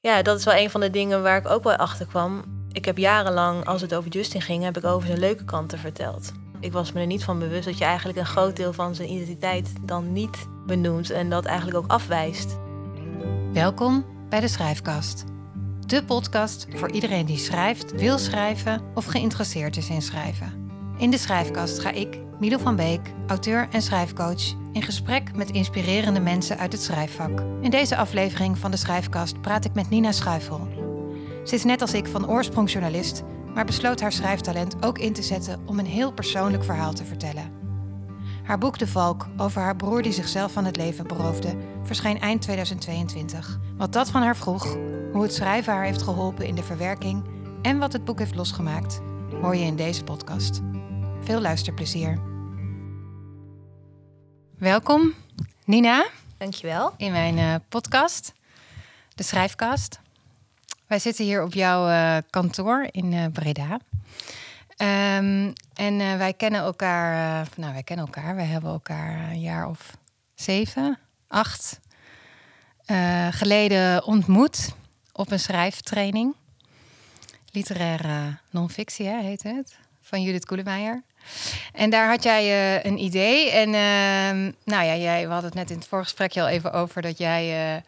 Ja, dat is wel een van de dingen waar ik ook wel achter kwam. Ik heb jarenlang, als het over Justin ging, heb ik over zijn leuke kanten verteld. Ik was me er niet van bewust dat je eigenlijk een groot deel van zijn identiteit dan niet benoemt en dat eigenlijk ook afwijst. Welkom bij de Schrijfkast. De podcast voor iedereen die schrijft, wil schrijven of geïnteresseerd is in schrijven. In de Schrijfkast ga ik, Milo van Beek, auteur en schrijfcoach, in gesprek met inspirerende mensen uit het schrijfvak. In deze aflevering van de Schrijfkast praat ik met Nina Schuifel. Ze is net als ik van oorsprong journalist, maar besloot haar schrijftalent ook in te zetten om een heel persoonlijk verhaal te vertellen. Haar boek De Valk over haar broer die zichzelf van het leven beroofde, verscheen eind 2022. Wat dat van haar vroeg, hoe het schrijven haar heeft geholpen in de verwerking en wat het boek heeft losgemaakt, hoor je in deze podcast. Veel luisterplezier. Welkom, Nina, Dankjewel. in mijn eh, podcast, de Schrijfkast. Wij zitten hier op jouw eh, kantoor in eh, Breda. Ehm, en wij kennen elkaar, nou wij kennen elkaar, wij hebben elkaar een jaar of zeven, acht geleden ontmoet op een schrijftraining. Literaire non-fictie hè, heet het, van Judith Koelemeijer. En daar had jij eh, een idee. En ehm, nou ja, jij, we hadden het net in het voorgesprekje al even over dat jij eh,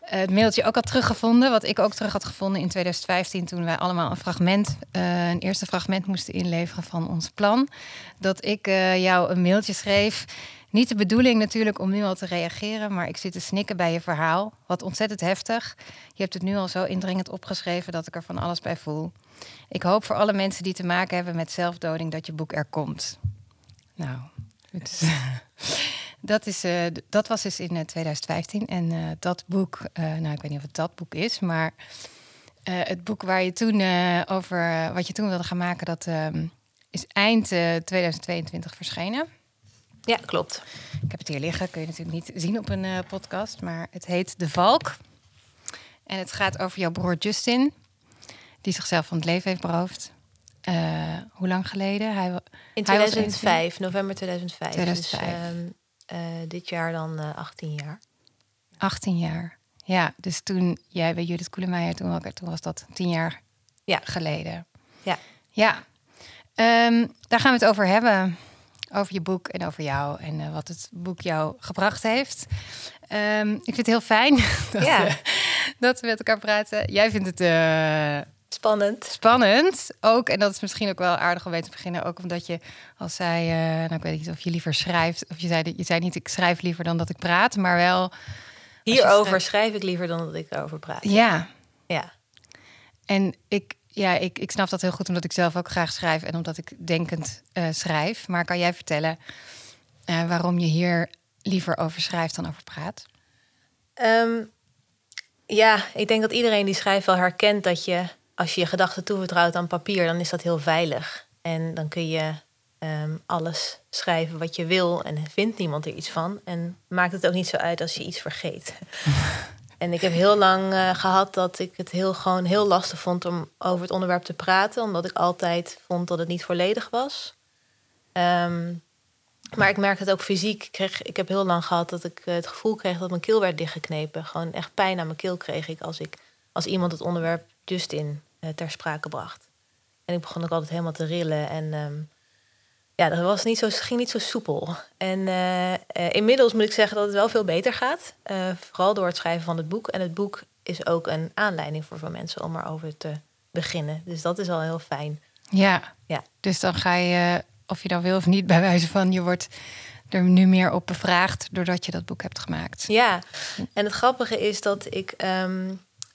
het mailtje ook had teruggevonden. Wat ik ook terug had gevonden in 2015 toen wij allemaal een fragment, eh, een eerste fragment moesten inleveren van ons plan. Dat ik jou een mailtje schreef. Niet de bedoeling natuurlijk om nu al te reageren, maar ik zit te snikken bij je verhaal. Wat ontzettend heftig. Je hebt het nu al zo indringend opgeschreven dat ik er van alles bij voel. Ik hoop voor alle mensen die te maken hebben met zelfdoding dat je boek er komt. Nou, is, dat, is, eh, dat was dus in eh, 2015. En eh, dat boek, eh, nou ik weet niet of het dat boek is, maar eh, het boek waar je toen eh, over, eh, wat je toen wilde gaan maken, dat ehm, is eind eh, 2022 verschenen. Ja, klopt. Ik heb het hier liggen, kun je natuurlijk niet zien op een eh, podcast, maar het heet De Valk. En het gaat over jouw broer Justin, die zichzelf van het leven heeft beroofd. Eh, hoe lang geleden? Hij, In Hij was 2005, november 2005. 2005. Dus ehm, eh, dit jaar dan eh 18 jaar. 18 jaar. Ja, dus toen jij bij Judith Koelemeijer, toen, was- toen was dat 10 jaar Ja. geleden. Ja. Ja, Ehm, daar gaan we het over hebben. Over je boek en over jou en eh, wat het boek jou gebracht heeft. Ehm, ik vind het heel fijn dat, Ja. we, dat we met elkaar praten. Jij vindt het eh, Spannend. spannend ook. En dat is misschien ook wel aardig om mee te beginnen. Ook omdat je als zei, eh, nou ik weet niet of je liever schrijft. Of je zei, je zei niet ik schrijf liever dan dat ik praat. Maar wel, Hierover schrijf ik liever dan dat ik erover praat. ja. Ja. En ik, ja, ik, ik snap dat heel goed omdat ik zelf ook graag schrijf. En omdat ik denkend eh, schrijf. Maar kan jij vertellen eh, waarom je hier liever over schrijft dan over praat? Ehm, ja, ik denk dat iedereen die schrijft wel herkent dat je, als je je gedachten toevertrouwt aan papier, dan is dat heel veilig. En dan kun je ehm, alles schrijven wat je wil en vindt niemand er iets van. En maakt het ook niet zo uit als je iets vergeet. en ik heb heel lang eh, gehad dat ik het heel, gewoon heel lastig vond om over het onderwerp te praten, omdat ik altijd vond dat het niet volledig was. Ehm, maar ik merk het ook fysiek. Ik, kreeg, ik heb heel lang gehad dat ik eh, het gevoel kreeg dat mijn keel werd dichtgeknepen. Gewoon echt pijn aan mijn keel kreeg ik als, ik, als iemand het onderwerp Justin eh, ter sprake bracht. En ik begon ook altijd helemaal te rillen. En ehm, ja, dat was niet zo, ging niet zo soepel. En eh, eh, inmiddels moet ik zeggen dat het wel veel beter gaat. Eh, vooral door het schrijven van het boek. En het boek is ook een aanleiding voor veel mensen om erover te beginnen. Dus dat is al heel fijn. Ja. Ja. Dus dan ga je, of je dan wil of niet, bij wijze van je wordt er nu meer op bevraagd doordat je dat boek hebt gemaakt. Ja, en het grappige is dat ik... ehm,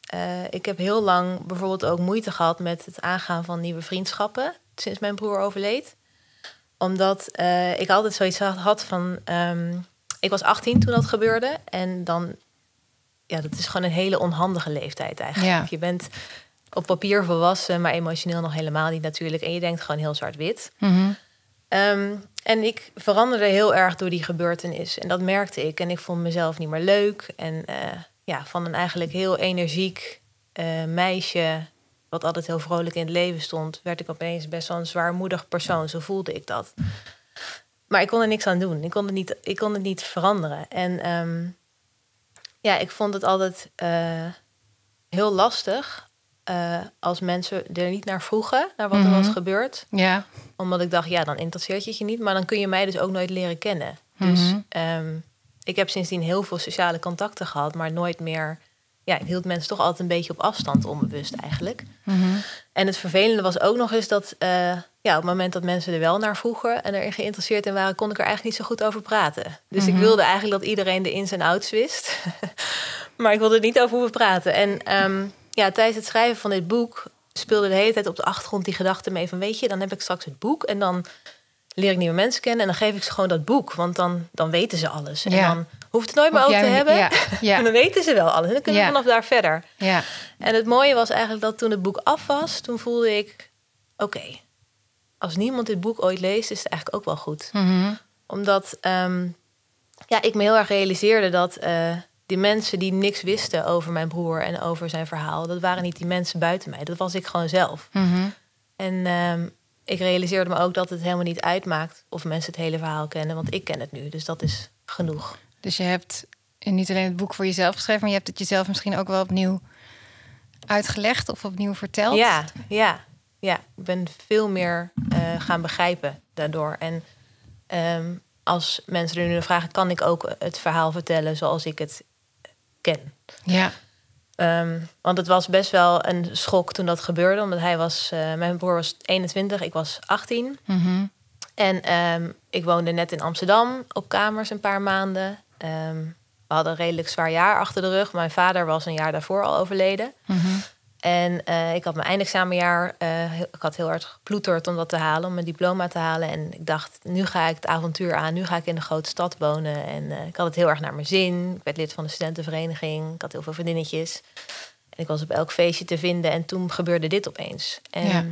eh, ik heb heel lang bijvoorbeeld ook moeite gehad met het aangaan van nieuwe vriendschappen sinds mijn broer overleed. Omdat eh, ik altijd zoiets had- van. ehm, ik was 18 toen dat gebeurde. En dan. Ja, dat is gewoon een hele onhandige leeftijd eigenlijk. Ja. Je bent op papier volwassen, maar emotioneel nog helemaal niet natuurlijk. En je denkt gewoon heel zwart-wit. Mhm. Ehm, en ik veranderde heel erg door die gebeurtenis. En dat merkte ik. En ik vond mezelf niet meer leuk. En eh, ja, van een eigenlijk heel energiek eh, meisje... wat altijd heel vrolijk in het leven stond... werd ik opeens best wel een zwaarmoedig persoon. Zo voelde ik dat. Maar ik kon er niks aan doen. Ik kon het niet, ik kon het niet veranderen. En ehm, ja, ik vond het altijd... eh, heel lastig eh, als mensen er niet naar vroegen, naar wat er was Mhm. gebeurd. Ja. Omdat ik dacht, ja, dan interesseert je het je niet. Maar dan kun je mij dus ook nooit leren kennen. Dus Mhm. ehm, ik heb sindsdien heel veel sociale contacten gehad, maar nooit meer... Ja, ik hield mensen toch altijd een beetje op afstand, onbewust eigenlijk. Mhm. En het vervelende was ook nog eens dat eh, ja, op het moment dat mensen er wel naar vroegen en erin geïnteresseerd in waren, kon ik er eigenlijk niet zo goed over praten. Dus ik Mhm. wilde eigenlijk dat iedereen de ins en outs wist. maar ik wilde er niet over hoeven praten. En ehm, ja, tijdens het schrijven van dit boek speelde de hele tijd op de achtergrond die gedachte mee van weet je, dan heb ik straks het boek en dan leer ik nieuwe mensen kennen en dan geef ik ze gewoon dat boek, want dan, dan weten ze alles. En Ja. dan hoeft het nooit meer over te hebben. Ja. En dan weten ze wel alles. En dan kunnen we vanaf daar verder. ja. En het mooie was eigenlijk dat toen het boek af was, toen voelde ik: oké, als niemand dit boek ooit leest, is het eigenlijk ook wel goed. Mhm. Omdat ehm, ja, ik me heel erg realiseerde dat eh, die mensen die niks wisten over mijn broer en over zijn verhaal, dat waren niet die mensen buiten mij. Dat was ik gewoon zelf. Mhm. En ehm, ik realiseerde me ook dat het helemaal niet uitmaakt of mensen het hele verhaal kennen, want ik ken het nu. Dus dat is genoeg. Dus je hebt niet alleen het boek voor jezelf geschreven, maar je hebt het jezelf misschien ook wel opnieuw uitgelegd of opnieuw verteld. Ja, ja, ja. Ik ben veel meer eh, gaan begrijpen daardoor. En ehm, als mensen er nu naar vragen, kan ik ook het verhaal vertellen zoals ik het ken. Ja. Ehm, want het was best wel een schok toen dat gebeurde, omdat hij was, eh, mijn broer was 21, ik was 18. Mhm. En ehm, ik woonde net in Amsterdam op kamers een paar maanden. Ehm, we hadden een redelijk zwaar jaar achter de rug. Mijn vader was een jaar daarvoor al overleden. Mhm. En eh, ik had mijn eindexamenjaar, heel- ik had heel hard geploeterd om dat te halen, om mijn diploma te halen. En ik dacht, nu ga ik het avontuur aan, nu ga ik in de grote stad wonen. En eh, ik had het heel erg naar mijn zin. Ik werd lid van de studentenvereniging, ik had heel veel vriendinnetjes. En ik was op elk feestje te vinden en toen gebeurde dit opeens. En Ja.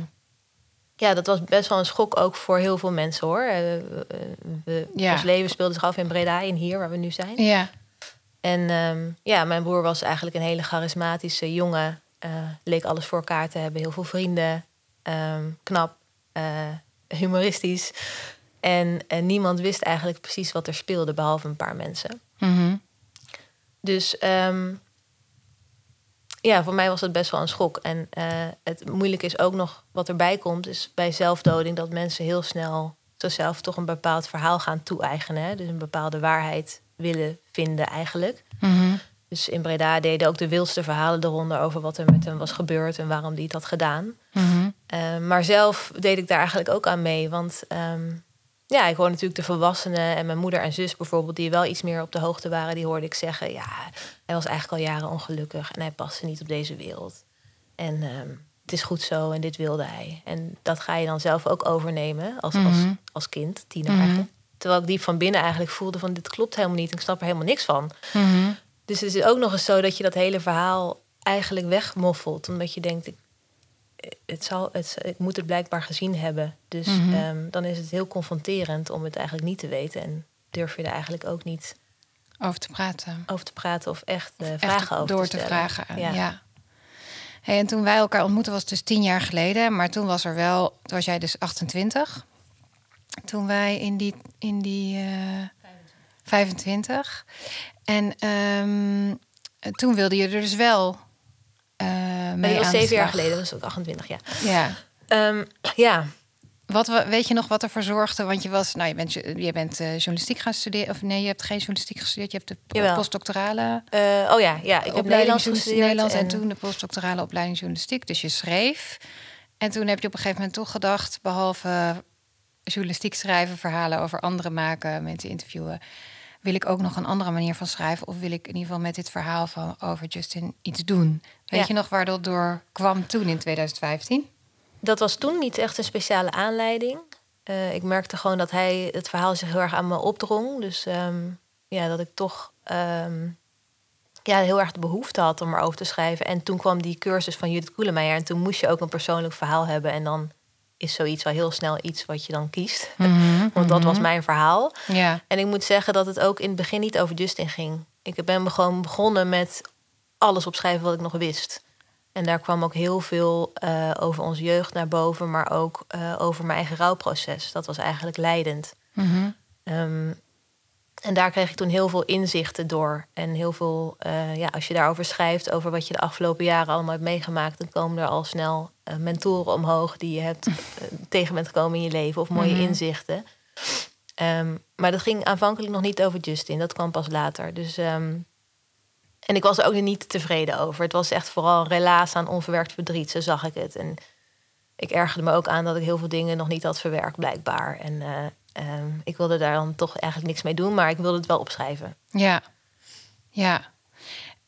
Ja, dat was best wel een schok ook voor heel veel mensen hoor. Eh, we- Ja. Ons leven speelde zich af in Breda, in hier waar we nu zijn. Ja. En ehm, ja, mijn broer was eigenlijk een hele charismatische jongen. Eh, leek alles voor elkaar te hebben. Heel veel vrienden. ehm, knap. eh, humoristisch. En, en niemand wist eigenlijk precies wat er speelde, behalve een paar mensen. Mhm. Dus ehm, ja, voor mij was het best wel een schok. En eh, het moeilijke is ook nog wat erbij komt, is bij zelfdoding dat mensen heel snel zichzelf toch een bepaald verhaal gaan toe-eigenen. hè. Dus een bepaalde waarheid willen vinden eigenlijk. Mhm. Dus in Breda deden ook de wildste verhalen eronder over wat er met hem was gebeurd en waarom hij het had gedaan. Mhm. Eh, maar zelf deed ik daar eigenlijk ook aan mee. Want ehm, ja, ik hoor natuurlijk de volwassenen en mijn moeder en zus bijvoorbeeld, die wel iets meer op de hoogte waren, die hoorde ik zeggen: ja, hij was eigenlijk al jaren ongelukkig en hij paste niet op deze wereld. En ehm, het is goed zo en dit wilde hij. En dat ga je dan zelf ook overnemen als, als, Mhm. als kind, tiener eigenlijk. Terwijl ik diep van binnen eigenlijk voelde van dit klopt helemaal niet en ik snap er helemaal niks van. Mhm. Dus het is ook nog eens zo dat je dat hele verhaal eigenlijk wegmoffelt. Omdat je denkt, ik, het zal, het, ik moet het blijkbaar gezien hebben. Dus Mhm. ehm, dan is het heel confronterend om het eigenlijk niet te weten. En durf je er eigenlijk ook niet Over te praten. over te praten of echt eh, Echt vragen over door te vragen. Ja. Ja. Hey, en toen wij elkaar ontmoetten was het dus tien jaar geleden. Maar toen was er wel, toen was jij dus 28. Toen wij in die, in die eh 25. En ehm, toen wilde je er dus wel eh mee Nee, dat was zeven jaar geleden, was ook 28 jaar. Ja. Ehm, ja, Wat, we- weet je nog wat ervoor zorgde? Want je was, nou, je bent, je bent eh, journalistiek gaan studeren. Of nee, je hebt geen journalistiek gestudeerd. Je hebt de Jawel. postdoctorale eh, oh ja, ja, ik heb Nederlands gestudeerd. Nederlands en, en- toen de postdoctorale opleiding journalistiek. Dus je schreef. En toen heb je op een gegeven moment toch gedacht, behalve journalistiek schrijven, verhalen over anderen maken, mensen interviewen, wil ik ook nog een andere manier van schrijven? Of wil ik in ieder geval met dit verhaal van over Justin iets doen? Weet Ja. je nog waar dat door kwam toen in 2015? dat was toen niet echt een speciale aanleiding. Eh, ik merkte gewoon dat hij het verhaal zich heel erg aan me opdrong. Dus ehm, ja, dat ik toch ehm, ja, heel erg de behoefte had om erover te schrijven. En toen kwam die cursus van Judith Koelemeijer. En toen moest je ook een persoonlijk verhaal hebben. En dan is zoiets wel heel snel iets wat je dan kiest. Want dat was mijn verhaal. Ja. En ik moet zeggen dat het ook in het begin niet over Justin ging. Ik ben gewoon begonnen met alles opschrijven wat ik nog wist. En daar kwam ook heel veel eh, over onze jeugd naar boven, maar ook eh, over mijn eigen rouwproces. Dat was eigenlijk leidend. Mhm. Ehm, En daar kreeg ik toen heel veel inzichten door. En heel veel, eh, ja, als je daarover schrijft, over wat je de afgelopen jaren allemaal hebt meegemaakt, dan komen er al snel uh, mentoren omhoog die je hebt uh, tegen bent gekomen in je leven of mooie Mhm. inzichten. Ehm, maar dat ging aanvankelijk nog niet over Justin, dat kwam pas later. Dus, ehm, en ik was er ook niet tevreden over. Het was echt vooral een relaas aan onverwerkt verdriet, zo zag ik het. En ik ergerde me ook aan dat ik heel veel dingen nog niet had verwerkt, blijkbaar. En eh, ehm, ik wilde daar dan toch eigenlijk niks mee doen, maar ik wilde het wel opschrijven. Ja. Ja.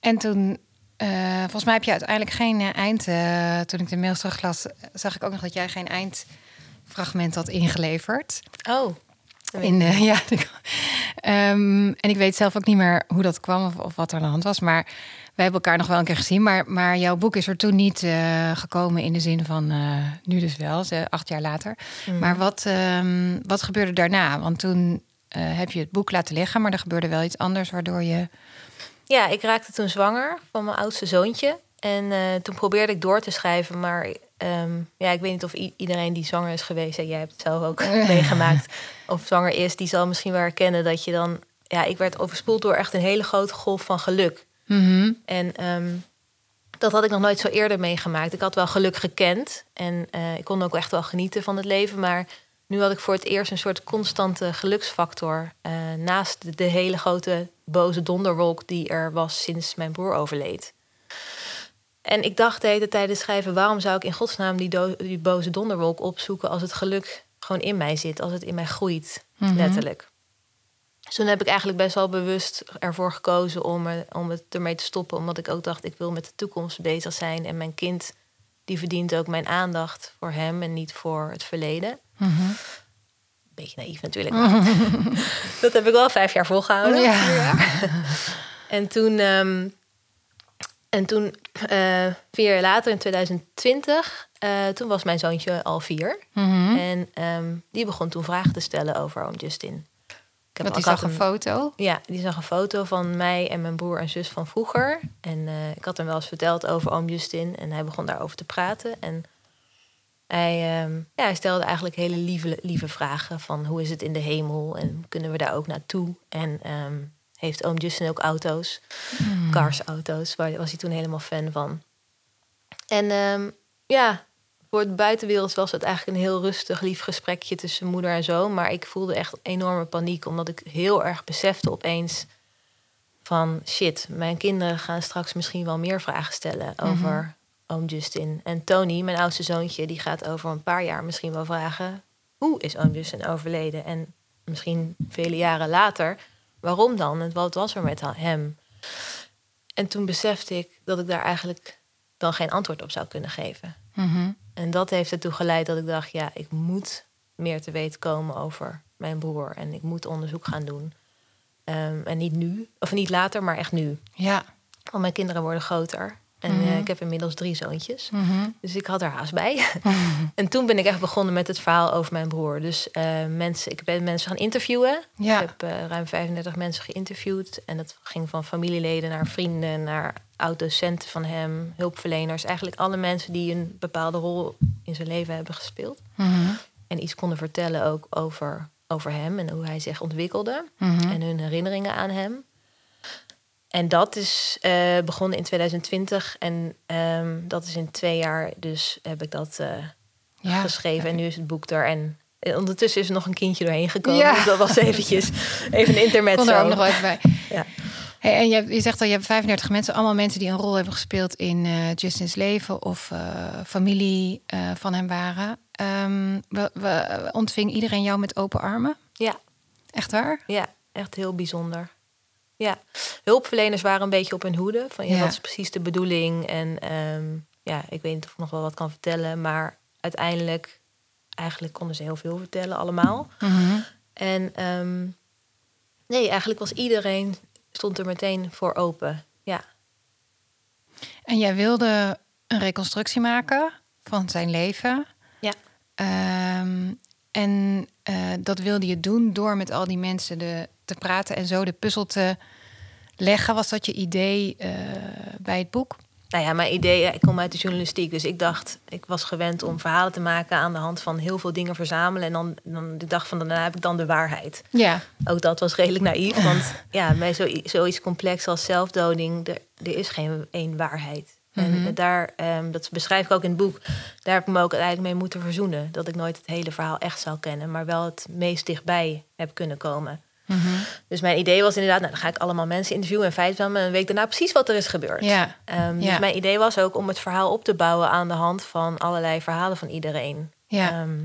En toen, eh, volgens mij heb je uiteindelijk geen eh, eind... eh, toen ik de mails teruglas, zag ik ook nog dat jij geen eindfragment had ingeleverd. Oh, In, eh, ja, Ehm, en ik weet zelf ook niet meer hoe dat kwam of, of wat er aan de hand was. Maar wij hebben elkaar nog wel een keer gezien. Maar, maar jouw boek is er toen niet eh, gekomen in de zin van eh, nu dus wel, ze- acht jaar later. Mhm. Maar wat, ehm, wat gebeurde daarna? Want toen eh, heb je het boek laten liggen, maar er gebeurde wel iets anders waardoor je. Ja, ik raakte toen zwanger van mijn oudste zoontje. En toen probeerde ik door te schrijven, maar ehm, ja, ik weet niet of iedereen die zwanger is geweest, en jij hebt het zelf ook meegemaakt, of zwanger is, die zal misschien wel herkennen dat je dan, ja, ik werd overspoeld door echt een hele grote golf van geluk. Mhm. En ehm, dat had ik nog nooit zo eerder meegemaakt. Ik had wel geluk gekend en eh, ik kon ook echt wel genieten van het leven, maar nu had ik voor het eerst een soort constante geluksfactor eh, naast de, hele grote boze donderwolk die er was sinds mijn broer overleed. En ik dacht de hele tijd schrijven, waarom zou ik in godsnaam die, die boze donderwolk opzoeken als het geluk gewoon in mij zit, als het in mij groeit, Mhm. letterlijk. Dus toen heb ik eigenlijk best wel bewust ervoor gekozen om, er, om het ermee te stoppen. Omdat ik ook dacht, ik wil met de toekomst bezig zijn. En mijn kind, die verdient ook mijn aandacht voor hem en niet voor het verleden. Mhm. Beetje naïef natuurlijk. maar dat heb ik wel vijf jaar volgehouden. Ja. En toen, ehm, en toen eh, vier jaar later, in 2020, eh, toen was mijn zoontje al vier. Mhm. En ehm, die begon toen vragen te stellen over oom Justin. Ik Want die zag een foto. Ja, die zag een foto van mij en mijn broer en zus van vroeger. En eh, ik had hem wel eens verteld over oom Justin. En hij begon daarover te praten. En hij, ehm, ja, hij stelde eigenlijk hele lieve, lieve vragen. Van hoe is het in de hemel? En kunnen we daar ook naartoe? En ehm, heeft oom Justin ook auto's? Cars auto's. Waar was hij toen helemaal fan van. En ehm, ja, voor het buitenwereld was het eigenlijk een heel rustig, lief gesprekje tussen moeder en zoon. Maar ik voelde echt enorme paniek, omdat ik heel erg besefte opeens van shit, mijn kinderen gaan straks misschien wel meer vragen stellen over oom Justin. En Tony, mijn oudste zoontje, die gaat over een paar jaar misschien wel vragen hoe is oom Justin overleden? En misschien vele jaren later, waarom dan? En wat was er met hem? En toen besefte ik dat ik daar eigenlijk dan geen antwoord op zou kunnen geven. Mhm. En dat heeft ertoe geleid dat ik dacht, ja, ik moet meer te weten komen over mijn broer. En ik moet onderzoek gaan doen. Ehm, en niet nu, of niet later, maar echt nu. Ja. Want mijn kinderen worden groter. En Mhm. eh, ik heb inmiddels drie zoontjes. Mhm. Dus ik had er haast bij. en toen ben ik echt begonnen met het verhaal over mijn broer. Dus eh, mensen, ik ben mensen gaan interviewen. Ja. Ik heb eh, ruim 35 mensen geïnterviewd. En dat ging van familieleden naar vrienden, naar oud-docenten van hem, hulpverleners. Eigenlijk alle mensen die een bepaalde rol in zijn leven hebben gespeeld. Mhm. En iets konden vertellen ook over, over hem en hoe hij zich ontwikkelde. Mhm. En hun herinneringen aan hem. En dat is eh, begonnen in 2020. En ehm, dat is in twee jaar dus heb ik dat eh, Ja. geschreven. En nu is het boek er. En eh, ondertussen is er nog een kindje doorheen gekomen. Ja. Dus dat was eventjes even een intermezzo. Kon er ook nog wel even bij. Ja. Hey, en je, je zegt al, je hebt 35 mensen, allemaal mensen die een rol hebben gespeeld in Justin's leven of familie van hem waren. Ehm, we, we, ontving iedereen jou met open armen? Ja, Echt waar? ja, echt heel bijzonder. Ja, hulpverleners waren een beetje op hun hoede. Van ja, Ja. wat is precies de bedoeling? En ehm, ja, ik weet niet of ik nog wel wat kan vertellen. Maar uiteindelijk, eigenlijk konden ze heel veel vertellen allemaal. Mhm. En ehm, nee, eigenlijk was iedereen, stond er meteen voor open. Ja, En jij wilde een reconstructie maken van zijn leven. Ja. Ehm, en eh, dat wilde je doen door met al die mensen de, te praten en zo de puzzel te leggen. Was dat je idee eh, bij het boek? nou ja, mijn idee, ik kom uit de journalistiek, dus ik dacht, ik was gewend om verhalen te maken aan de hand van heel veel dingen verzamelen. En dan, dan de dag van daarna heb ik dan de waarheid. Ja. Ook dat was redelijk naïef, want ja, bij zo, zoiets complex als zelfdoding, er, er is geen één waarheid. En Mhm. daar, ehm, dat beschrijf ik ook in het boek, daar heb ik me ook uiteindelijk mee moeten verzoenen. Dat ik nooit het hele verhaal echt zou kennen, maar wel het meest dichtbij heb kunnen komen. Mhm. Dus mijn idee was inderdaad, nou, dan ga ik allemaal mensen interviewen en feiten van me een week daarna precies wat er is gebeurd. Ja. Ehm, Ja. Dus mijn idee was ook om het verhaal op te bouwen aan de hand van allerlei verhalen van iedereen. Ja. Ehm,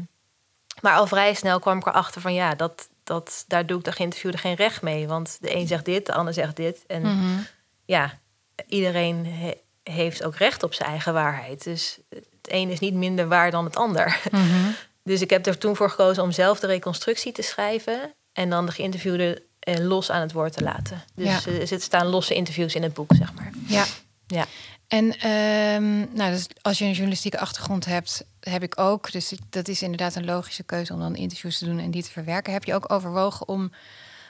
maar al vrij snel kwam ik erachter van ja, dat, dat, daar doe ik de geïnterviewde geen recht mee. Want de een zegt dit, de ander zegt dit. En Mhm. ja, iedereen he- heeft ook recht op zijn eigen waarheid. Dus het een is niet minder waar dan het ander. Mhm. Dus ik heb er toen voor gekozen om zelf de reconstructie te schrijven. En dan de geïnterviewde eh, los aan het woord te laten. Dus Ja. eh, er staan losse interviews in het boek, zeg maar. Ja. Ja. En ehm, nou, dus als je een journalistieke achtergrond hebt, heb ik ook. Dus dat is inderdaad een logische keuze om dan interviews te doen en die te verwerken. Heb je ook overwogen om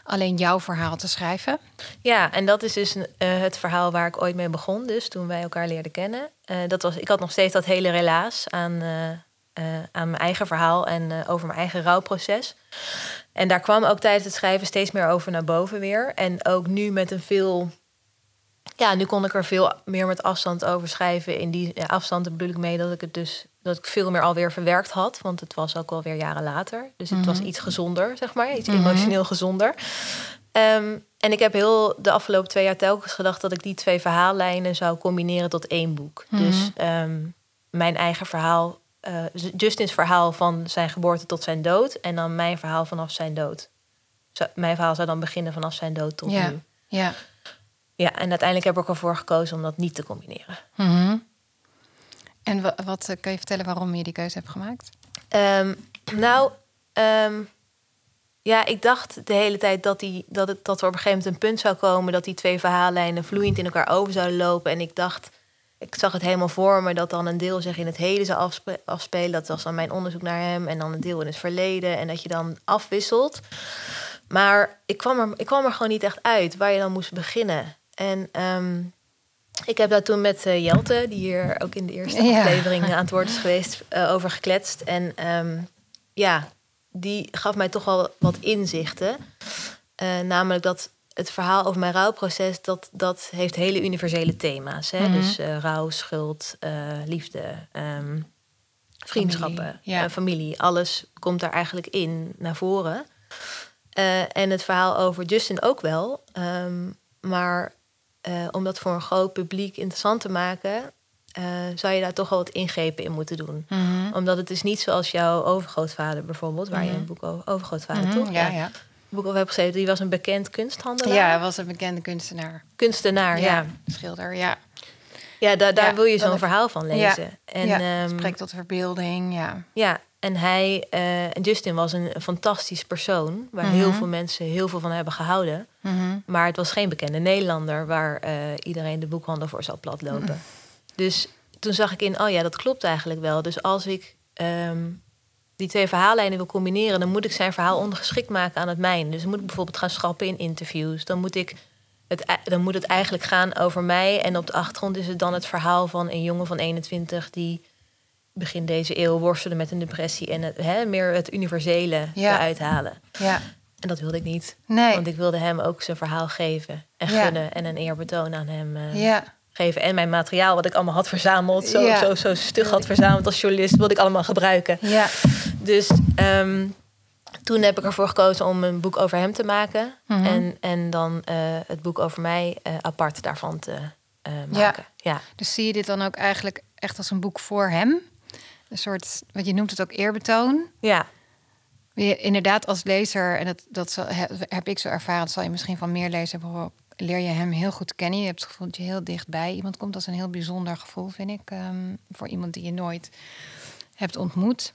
alleen jouw verhaal te schrijven? Ja, en dat is dus eh, het verhaal waar ik ooit mee begon. Dus toen wij elkaar leerden kennen. Dat was, ik had nog steeds dat hele relaas aan, aan mijn eigen verhaal en over mijn eigen rouwproces. En daar kwam ook tijdens het schrijven steeds meer over naar boven weer. En ook nu met een veel. Ja, nu kon ik er veel meer met afstand over schrijven. In die afstand bedoel ik mee dat ik het dus dat ik veel meer alweer verwerkt had. Want het was ook alweer jaren later. Dus het was iets gezonder, zeg maar. Iets emotioneel gezonder. Ehm, en ik heb heel de afgelopen twee jaar telkens gedacht dat ik die twee verhaallijnen zou combineren tot één boek. Dus ehm, mijn eigen verhaal, eh, Justins verhaal van zijn geboorte tot zijn dood. En dan mijn verhaal vanaf zijn dood. Zo, mijn verhaal zou dan beginnen vanaf zijn dood tot Ja. nu. Ja. Ja, en uiteindelijk heb ik ervoor gekozen om dat niet te combineren. Mhm. En wa- wat eh, kun je vertellen waarom je die keuze hebt gemaakt? Ehm, nou, ehm, ja, ik dacht de hele tijd dat, die, dat, het, dat er op een gegeven moment een punt zou komen dat die twee verhaallijnen vloeiend in elkaar over zouden lopen. En ik dacht, ik zag het helemaal voor me dat dan een deel zich in het heden zou afspe- afspelen. Dat was dan mijn onderzoek naar hem. En dan een deel in het verleden. En dat je dan afwisselt. Maar ik kwam er, ik kwam er gewoon niet echt uit waar je dan moest beginnen. En ehm, ik heb daar toen met eh, Jelte, die hier ook in de eerste Ja. aflevering aan het woord is geweest, eh, over gekletst. En ehm, ja, die gaf mij toch wel wat inzichten. Eh, namelijk dat het verhaal over mijn rouwproces, dat, dat heeft hele universele thema's. Hè? Mhm. Dus eh, rouw, schuld, eh, liefde, ehm, vriendschappen, Familie, ja. familie. Alles komt daar eigenlijk in naar voren. Eh, en het verhaal over Justin ook wel. Ehm, maar eh, om dat voor een groot publiek interessant te maken, eh, zou je daar toch wel wat ingrepen in moeten doen. Mhm. Omdat het is niet zoals jouw overgrootvader bijvoorbeeld, waar je Mhm. een boek over overgrootvader toch? Ja, ja. Boek over hebt geschreven. Die was een bekend kunsthandelaar. ja, hij was een bekende kunstenaar. Kunstenaar, ja. Schilder, ja. Ja, da- daar Ja, wil je zo'n heb- verhaal van lezen. En, ja, ehm, spreekt tot verbeelding, ja. Ja, en hij, en Justin was een fantastisch persoon waar Mhm. heel veel mensen heel veel van hebben gehouden. Mhm. Maar het was geen bekende Nederlander waar eh, iedereen de boekhandel voor zou platlopen. Dus toen zag ik in, oh ja, dat klopt eigenlijk wel. Dus als ik ehm, die twee verhaallijnen wil combineren, dan moet ik zijn verhaal ondergeschikt maken aan het mijne. Dus dan moet ik bijvoorbeeld gaan schrappen in interviews. Dan moet, ik het, dan moet het eigenlijk gaan over mij. En op de achtergrond is het dan het verhaal van een jongen van 21 die begin deze eeuw worstelde met een depressie en het, hè, meer het universele Ja. eruit halen. Ja, En dat wilde ik niet. nee. Want ik wilde hem ook zijn verhaal geven en Ja. gunnen en een eerbetoon aan hem eh, Ja, geven. En mijn materiaal, wat ik allemaal had verzameld, zo, Ja. zo, zo stug had verzameld als journalist, wilde ik allemaal gebruiken. ja. Dus ehm, toen heb ik ervoor gekozen om een boek over hem te maken. Mhm. En, en dan eh, het boek over mij eh, apart daarvan te eh, maken. Ja. Dus zie je dit dan ook eigenlijk echt als een boek voor hem? Een soort, wat je noemt het ook eerbetoon. Ja. Je, inderdaad, als lezer, en dat, dat zal- he- heb ik zo ervaren, dat zal je misschien van meer lezers hebben leer je hem heel goed kennen. Je hebt het gevoel dat je heel dichtbij iemand komt. Dat is een heel bijzonder gevoel, vind ik, ehm, voor iemand die je nooit hebt ontmoet.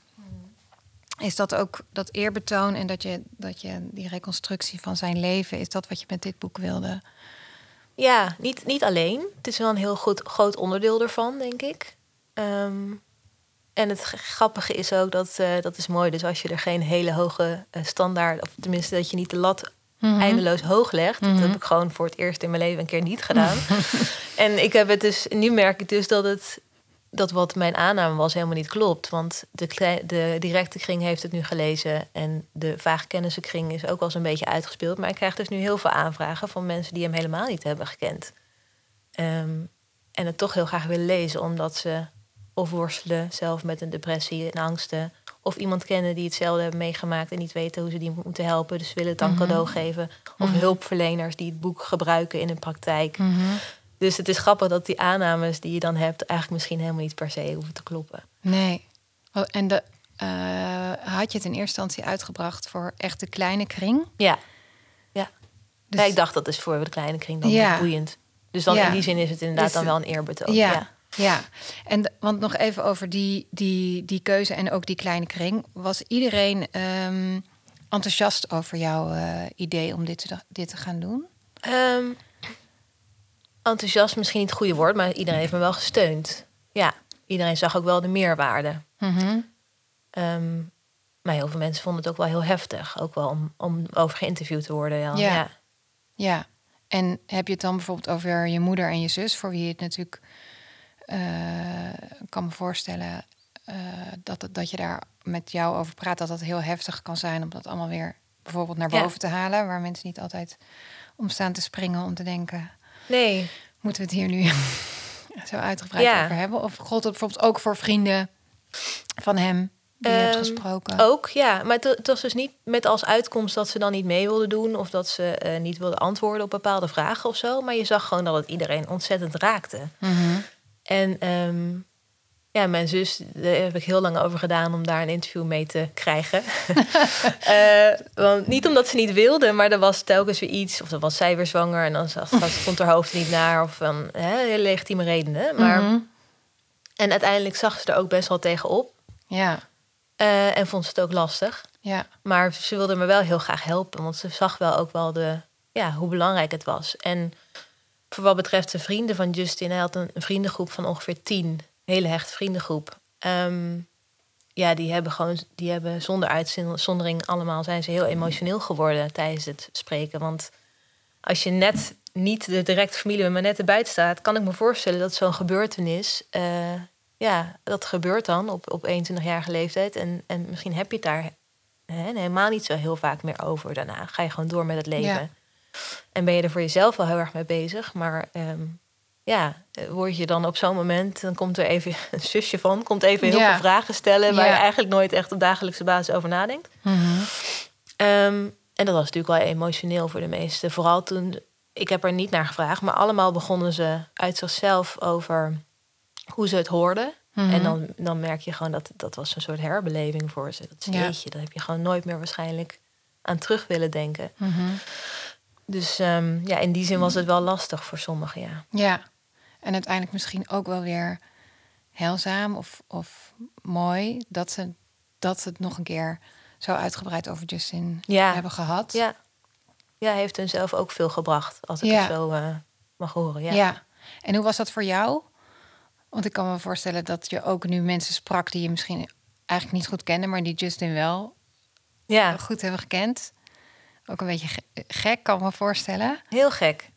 Is dat ook dat eerbetoon en dat je, dat je die reconstructie van zijn leven, is dat wat je met dit boek wilde? Ja, niet, niet alleen. Het is wel een heel goed, groot onderdeel ervan, denk ik. Ehm, en het grappige is ook dat, eh, dat is mooi. Dus als je er geen hele hoge eh, standaard, of tenminste dat je niet de lat eindeloos hoog legt. Dat heb ik gewoon voor het eerst in mijn leven een keer niet gedaan. en ik heb het dus, nu merk ik dus dat het dat wat mijn aanname was helemaal niet klopt. Want de, de directe kring heeft het nu gelezen. En de vage kennissenkring is ook al zo'n beetje uitgespeeld. Maar ik krijg dus nu heel veel aanvragen van mensen die hem helemaal niet hebben gekend. Ehm, en het toch heel graag willen lezen, omdat ze of worstelen zelf met een depressie en angsten. Of iemand kennen die hetzelfde hebben meegemaakt en niet weten hoe ze die moeten helpen. Dus ze willen het dan cadeau geven. Of hulpverleners die het boek gebruiken in hun praktijk. Dus het is grappig dat die aannames die je dan hebt, eigenlijk misschien helemaal niet per se hoeven te kloppen. Nee. Oh, En de, eh, had je het in eerste instantie uitgebracht voor echt de kleine kring? Ja. Ja. Dus- ja ik dacht dat is voor de kleine kring dan Ja. boeiend. Dus dan Ja. in die zin is het inderdaad Dus- dan wel een eerbetoon. Ja, ja. En want nog even over die, die, die keuze en ook die kleine kring. Was iedereen ehm, enthousiast over jouw eh, idee om dit te, dit te gaan doen? Ehm, enthousiast misschien niet het goede woord, maar iedereen heeft me wel gesteund. Ja, iedereen zag ook wel de meerwaarde. Ehm, maar heel veel mensen vonden het ook wel heel heftig. Ook wel om, om over geïnterviewd te worden. Ja. Ja. Ja. Ja. En heb je het dan bijvoorbeeld over je moeder en je zus, voor wie je het natuurlijk eh, kan me voorstellen eh, dat, dat je daar met jou over praat, dat dat heel heftig kan zijn om dat allemaal weer bijvoorbeeld naar Ja. boven te halen, waar mensen niet altijd om staan te springen om te denken, Nee, moeten we het hier nu zo uitgebreid Ja. over hebben? Of gold het bijvoorbeeld ook voor vrienden van hem die je hebt Ehm, gesproken? Ook, ja. Maar het, was dus niet met als uitkomst dat ze dan niet mee wilden doen... of dat ze eh, niet wilden antwoorden op bepaalde vragen of zo. Maar je zag gewoon dat het iedereen ontzettend raakte. Mhm. En ehm, ja, mijn zus, daar heb ik heel lang over gedaan... om daar een interview mee te krijgen. Eh, want niet omdat ze niet wilde, maar er was telkens weer iets... of dan was zij weer zwanger en dan zag- stond haar hoofd niet naar... of van hè, hele legitieme redenen. Maar, Mhm. En uiteindelijk zag ze er ook best wel tegenop... Ja, eh, en vond ze het ook lastig. ja, Maar ze wilde me wel heel graag helpen, want ze zag wel ook wel de, ja, hoe belangrijk het was. En voor wat betreft de vrienden van Justin, hij had een, een vriendengroep van ongeveer tien, een hele hechte vriendengroep. Ehm, ja, die hebben gewoon, die hebben zonder uitzondering allemaal zijn ze heel emotioneel geworden tijdens het spreken. Want als je net niet de directe familie, maar net erbij staat, kan ik me voorstellen dat zo'n gebeurtenis, eh, ja, dat gebeurt dan op, op 21-jarige leeftijd. En, en misschien heb je het daar hè, helemaal niet zo heel vaak meer over daarna. Ga je gewoon door met het leven. Ja. En ben je er voor jezelf wel heel erg mee bezig. Maar ehm, ja, word je dan op zo'n moment, dan komt er even een zusje van, komt even heel Ja. veel vragen stellen waar Ja. je eigenlijk nooit echt op dagelijkse basis over nadenkt. Mhm. Ehm, en dat was natuurlijk wel emotioneel voor de meesten. Vooral toen, ik heb er niet naar gevraagd, maar allemaal begonnen ze uit zichzelf over hoe ze het hoorden. Mhm. En dan, dan merk je gewoon dat dat was een soort herbeleving voor ze. Dat is Ja. daar heb je gewoon nooit meer waarschijnlijk aan terug willen denken. Mhm. Dus ehm, ja, in die zin was het wel lastig voor sommigen, ja. Ja, en uiteindelijk misschien ook wel weer heilzaam of, of mooi dat ze dat het nog een keer zo uitgebreid over Justin Ja. hebben gehad. Ja, ja heeft hun zelf ook veel gebracht, als ik Ja. het zo eh, mag horen. Ja. Ja. En hoe was dat voor jou? Want ik kan me voorstellen dat je ook nu mensen sprak die je misschien eigenlijk niet goed kende, maar die Justin wel ja, goed hebben gekend. Ook een beetje ge- gek, kan ik me voorstellen. heel gek.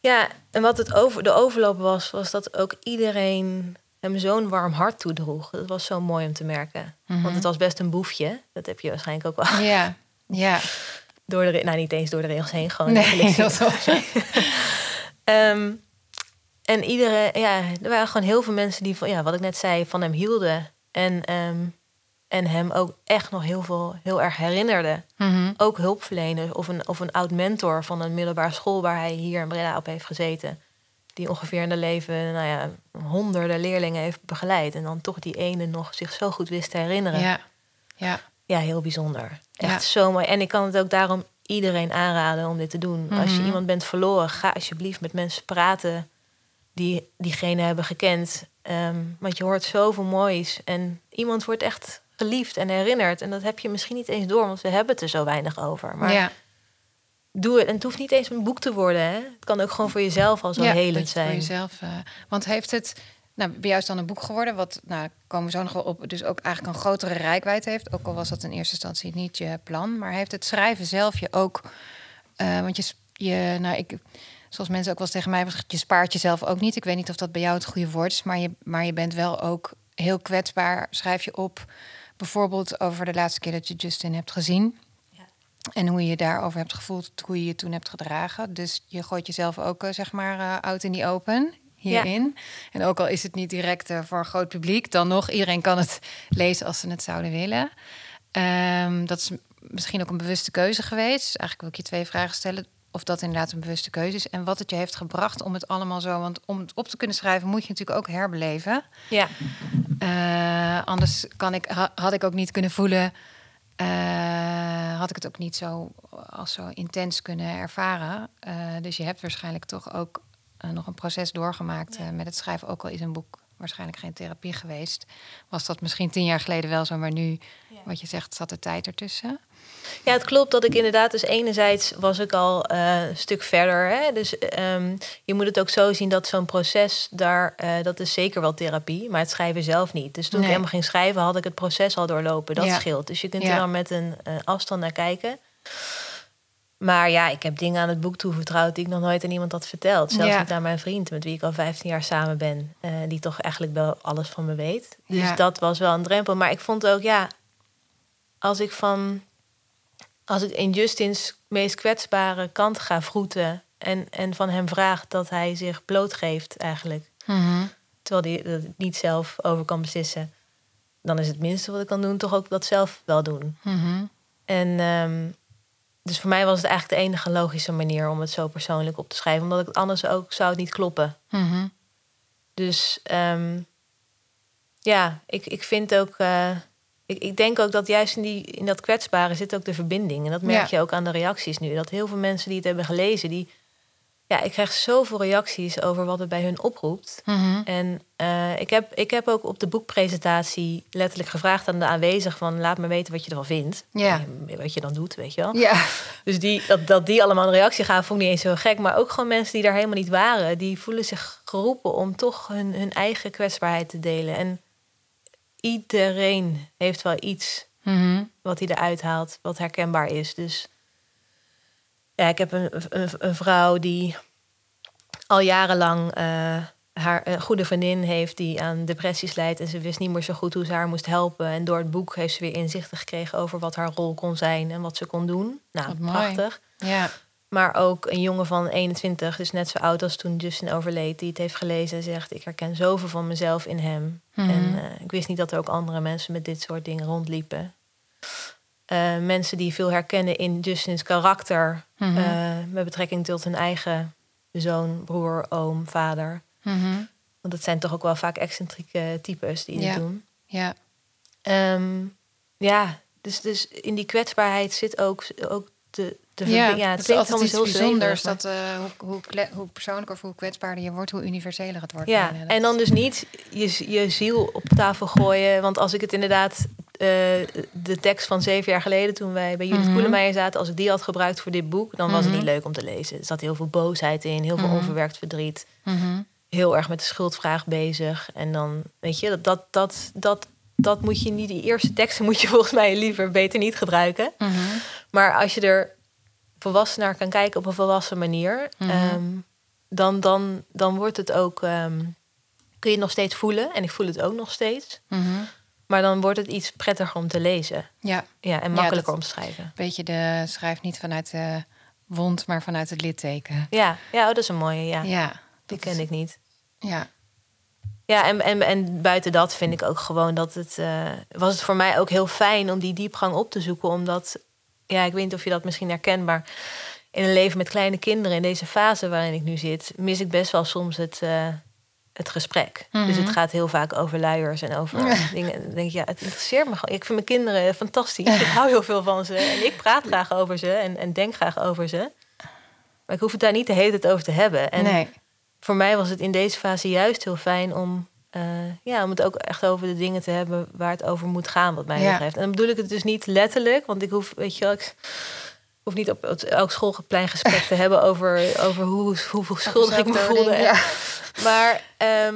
Ja, en wat het over, de overloop was, was dat ook iedereen hem zo'n warm hart toedroeg. Dat was zo mooi om te merken. Mhm. Want het was best een boefje. Dat heb je waarschijnlijk ook wel Ja, ja. door de, nou niet eens door de regels heen, gewoon. Nee, dat was... Ehm, en iedereen, ja, er waren gewoon heel veel mensen die van, ja, wat ik net zei, van hem hielden. En, ehm, en hem ook echt nog heel veel, heel erg herinnerden. Mhm. Ook hulpverleners of een, of een oud mentor van een middelbare school waar hij hier in Breda op heeft gezeten. Die ongeveer in de leven, nou ja, honderden leerlingen heeft begeleid. En dan toch die ene nog zich zo goed wist te herinneren. Ja, Ja, ja. heel bijzonder. Echt Ja. zo mooi. En ik kan het ook daarom iedereen aanraden om dit te doen. Als je Mhm. iemand bent verloren, ga alsjeblieft met mensen praten die diegene hebben gekend. Ehm, want je hoort zoveel moois. En iemand wordt echt geliefd en herinnerd. En dat heb je misschien niet eens door, want we hebben het er zo weinig over. Maar ja. doe het. En het hoeft niet eens een boek te worden. Hè? Het kan ook gewoon voor jezelf al zo ja, helend zijn. Voor jezelf, eh, want heeft het, nou, bij jou is dan een boek geworden, wat, nou, komen we zo nog wel op, dus ook eigenlijk een grotere rijkwijd heeft. Ook al was dat in eerste instantie niet je plan, maar heeft het schrijven zelf je ook eh, want je, je, nou, ik, zoals mensen ook wel eens tegen mij je spaart jezelf ook niet. Ik weet niet of dat bij jou het goede woord is, maar je, maar je bent wel ook heel kwetsbaar. Schrijf je op, bijvoorbeeld over de laatste keer dat je Justin hebt gezien. Ja. En hoe je je daarover hebt gevoeld, hoe je je toen hebt gedragen. Dus je gooit jezelf ook, eh, zeg maar, eh, out in the open hierin. En ook al is het niet direct eh, voor een groot publiek, dan nog, iedereen kan het lezen als ze het zouden willen. Ehm, dat is misschien ook een bewuste keuze geweest. Eigenlijk wil ik je twee vragen stellen. Of dat inderdaad een bewuste keuze is. En wat het je heeft gebracht om het allemaal zo. Want om het op te kunnen schrijven, moet je natuurlijk ook herbeleven. Ja, Eh, anders kan ik, ha- had ik ook niet kunnen voelen. eh, had ik het ook niet zo als zo intens kunnen ervaren. Eh, dus je hebt waarschijnlijk toch ook nog een proces doorgemaakt met het schrijven. Ook al is een boek waarschijnlijk geen therapie geweest. Was dat misschien tien jaar geleden wel zo, maar nu, wat je zegt, zat de tijd ertussen. Ja, het klopt dat ik inderdaad, dus enerzijds was ik al eh, een stuk verder. Hè? Dus ehm, je moet het ook zo zien dat zo'n proces daar, eh, dat is zeker wel therapie, maar het schrijven zelf niet. Dus toen Nee. ik helemaal ging schrijven, had ik het proces al doorlopen. Dat Ja. scheelt. Dus je kunt Ja. er dan met een eh, afstand naar kijken. Maar ja, ik heb dingen aan het boek toevertrouwd die ik nog nooit aan iemand had verteld. Zelfs Ja. niet aan mijn vriend, met wie ik al 15 jaar samen ben. die toch eigenlijk wel alles van me weet. Dus Ja. dat was wel een drempel. Maar ik vond ook, ja, als ik van als ik in Justins meest kwetsbare kant ga vroeten en, en van hem vraag dat hij zich blootgeeft eigenlijk, terwijl hij dat niet zelf over kan beslissen, dan is het minste wat ik kan doen toch ook dat zelf wel doen. Mhm. En ehm, dus voor mij was het eigenlijk de enige logische manier om het zo persoonlijk op te schrijven, omdat ik het anders ook zou het niet kloppen. Mhm. Dus ehm, ja, ik, ik vind ook. eh, ik, ik denk ook dat juist in, die, in dat kwetsbare zit ook de verbinding. En dat merk Ja. je ook aan de reacties nu. Dat heel veel mensen die het hebben gelezen, die. Ja, ik krijg zoveel reacties over wat het bij hun oproept. Mhm. En eh, ik, heb, ik heb ook op de boekpresentatie letterlijk gevraagd aan de aanwezigen van laat me weten wat je ervan vindt. Ja. Wat je dan doet, weet je wel. Ja. Dus die, dat, dat die allemaal een reactie gaven, vond ik niet eens zo gek. Maar ook gewoon mensen die daar helemaal niet waren, die voelen zich geroepen om toch hun, hun eigen kwetsbaarheid te delen. En iedereen heeft wel iets Mhm. wat hij eruit haalt, wat herkenbaar is. Dus ja, ik heb een, een, een vrouw die al jarenlang eh, haar een goede vriendin heeft die aan depressies lijdt. En ze wist niet meer zo goed hoe ze haar moest helpen. En door het boek heeft ze weer inzichten gekregen over wat haar rol kon zijn en wat ze kon doen. Nou, prachtig. Ja. Maar ook een jongen van 21, dus net zo oud als toen Justin overleed, die het heeft gelezen en zegt: Ik herken zoveel van mezelf in hem. Mhm. En eh, ik wist niet dat er ook andere mensen met dit soort dingen rondliepen. Eh, mensen die veel herkennen in Justins karakter, Mhm. eh, met betrekking tot hun eigen zoon, broer, oom, vader. Mhm. Want het zijn toch ook wel vaak excentrieke types die Ja. dit doen. Ja. Ehm, ja, dus, dus in die kwetsbaarheid zit ook, ook de ja, het het is altijd iets heel bijzonders. Dat, eh, hoe, hoe, hoe persoonlijker of hoe kwetsbaarder je wordt, hoe universeler het wordt. Ja, en dan dus niet je, je ziel op tafel gooien. Want als ik het inderdaad, eh, de tekst van zeven jaar geleden, toen wij bij Judith. Koelemeijer zaten, als ik die had gebruikt voor dit boek, dan was het Mhm. niet leuk om te lezen. Er zat heel veel boosheid in, heel veel Mhm. onverwerkt verdriet. Mhm. Heel erg met de schuldvraag bezig. En dan, weet je, dat, dat, dat, dat, dat moet je niet, die eerste teksten moet je volgens mij liever beter niet gebruiken. Mhm. Maar als je er volwassen naar kan kijken op een volwassen manier, Mhm. ehm, dan, dan, dan wordt het ook. ehm, kun je het nog steeds voelen. En ik voel het ook nog steeds. Mhm. Maar dan wordt het iets prettiger om te lezen. Ja, Ja, en Ja, makkelijker dat- om te schrijven. beetje de schrijf niet vanuit de wond, maar vanuit het litteken. Ja, ja oh, dat is een mooie. Ja, Ja, die ken is- ik niet. Ja, Ja, en, en, en buiten dat vind ik ook gewoon dat het... eh, was het voor mij ook heel fijn om die diepgang op te zoeken. Omdat, ja, ik weet niet of je dat misschien herkent... maar in een leven met kleine kinderen, in deze fase waarin ik nu zit... mis ik best wel soms het, eh, het gesprek. Dus Mhm. het gaat heel vaak over luiers en over dingen. En dan denk ik, ja, het interesseert me gewoon. Ik vind mijn kinderen fantastisch. ik hou heel veel van ze. En ik praat graag over ze en, en denk graag over ze. Maar ik hoef het daar niet de hele tijd over te hebben. En nee. Voor mij was het in deze fase juist heel fijn om, eh, ja, om het ook echt over de dingen te hebben waar het over moet gaan, wat mij Ja. betreft. En dan bedoel ik het dus niet letterlijk, want ik hoef, weet je wel, ik hoef niet op elk schoolplein gesprek te hebben over, over hoe, hoeveel schuldig ik me voelde. Ja. Maar ehm,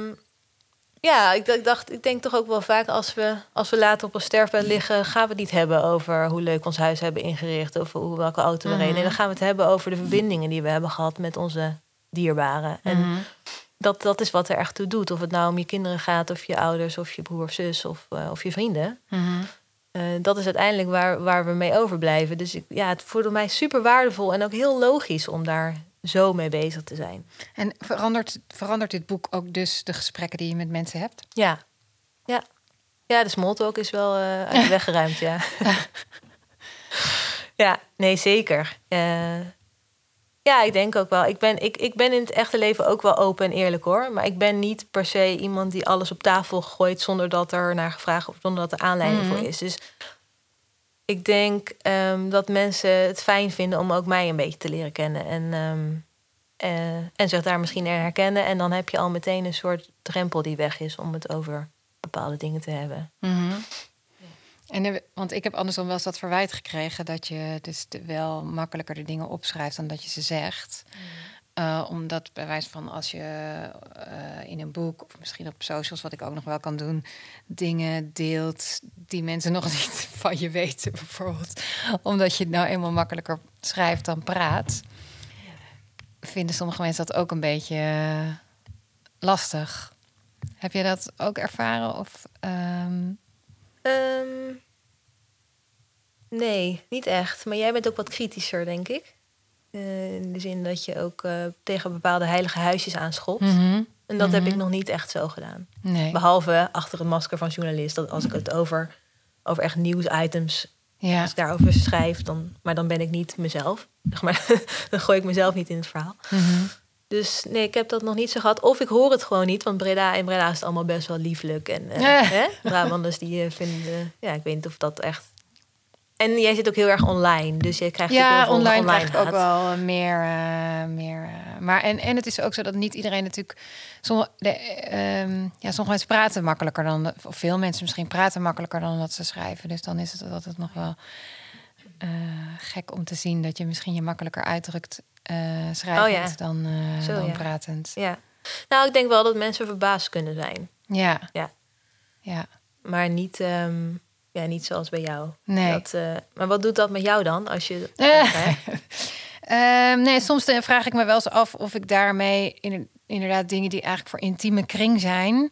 ja, ik, ik dacht, ik denk toch ook wel vaak als we, als we later op een sterfbed liggen, gaan we het niet hebben over hoe leuk we ons huis hebben ingericht of hoe, welke auto we reden. Mhm. Nee, dan gaan we het hebben over de verbindingen die we hebben gehad met onze dierbaren. En Mhm. dat, dat is wat er echt toe doet. Of het nou om je kinderen gaat, of je ouders, of je broer of zus, of, eh, of je vrienden. Mhm. Eh, dat is uiteindelijk waar, waar we mee overblijven. Dus ik, ja, het voelde mij super waardevol en ook heel logisch om daar zo mee bezig te zijn. En verandert, verandert dit boek ook dus de gesprekken die je met mensen hebt? Ja, ja. Ja, de small talk is wel eh, uit de weg geruimd, ja. ja, nee, zeker. Ja, ik denk ook wel. Ik ben, ik, ik ben in het echte leven ook wel open en eerlijk hoor. Maar ik ben niet per se iemand die alles op tafel gooit zonder dat er naar gevraagd of zonder dat er aanleiding Mhm. voor is. Dus ik denk ehm, dat mensen het fijn vinden om ook mij een beetje te leren kennen. En, ehm, eh, en zich daar misschien in herkennen. En dan heb je al meteen een soort drempel die weg is om het over bepaalde dingen te hebben. En, want ik heb andersom wel eens dat verwijt gekregen dat je dus de- wel makkelijker de dingen opschrijft dan dat je ze zegt. Eh, omdat bij wijze van als je eh, in een boek of misschien op socials, wat ik ook nog wel kan doen, dingen deelt die mensen nog niet van je weten, bijvoorbeeld. Omdat je het nou eenmaal makkelijker schrijft dan praat. Vinden sommige mensen dat ook een beetje eh, lastig. Heb je dat ook ervaren? Of, ehm, Ehm, nee, niet echt. Maar jij bent ook wat kritischer, denk ik. Eh, in de zin dat je ook eh, tegen bepaalde heilige huisjes aanschopt. mhm. En dat heb Mhm. ik nog niet echt zo gedaan. Nee. Behalve achter het masker van journalist. Dat als ik het over, over echt nieuwsitems Ja. Als ik daarover schrijf, dan, maar dan ben ik niet mezelf. Zeg maar, dan gooi ik mezelf niet in het verhaal. Mhm. Dus nee, ik heb dat nog niet zo gehad. Of ik hoor het gewoon niet, want Breda, in Breda is het allemaal best wel lieflijk. En eh, Ja. hè? Brabanders die eh, vinden, ja, ik weet niet of dat echt... En jij zit ook heel erg online, dus je krijgt Ja, heel veel online, krijg ik ook wel eh, meer. meer maar en, en het is ook zo dat niet iedereen natuurlijk. Sommige, ehm, ja, sommige mensen praten makkelijker dan. Of veel mensen misschien praten makkelijker dan dat ze schrijven. Dus dan is het altijd nog wel gek om te zien dat je misschien je makkelijker uitdrukt schrijvend Oh ja. dan, eh, Zo, dan ja. pratend. Ja. Nou, ik denk wel dat mensen verbaasd kunnen zijn. Ja. Ja. Ja. Maar niet, ehm, ja, niet zoals bij jou. Nee. Dat, eh, maar wat doet dat met jou dan? Als je, Eh. Ehm, nee, soms eh, vraag ik me wel eens af of ik daarmee in, inderdaad dingen die eigenlijk voor intieme kring zijn,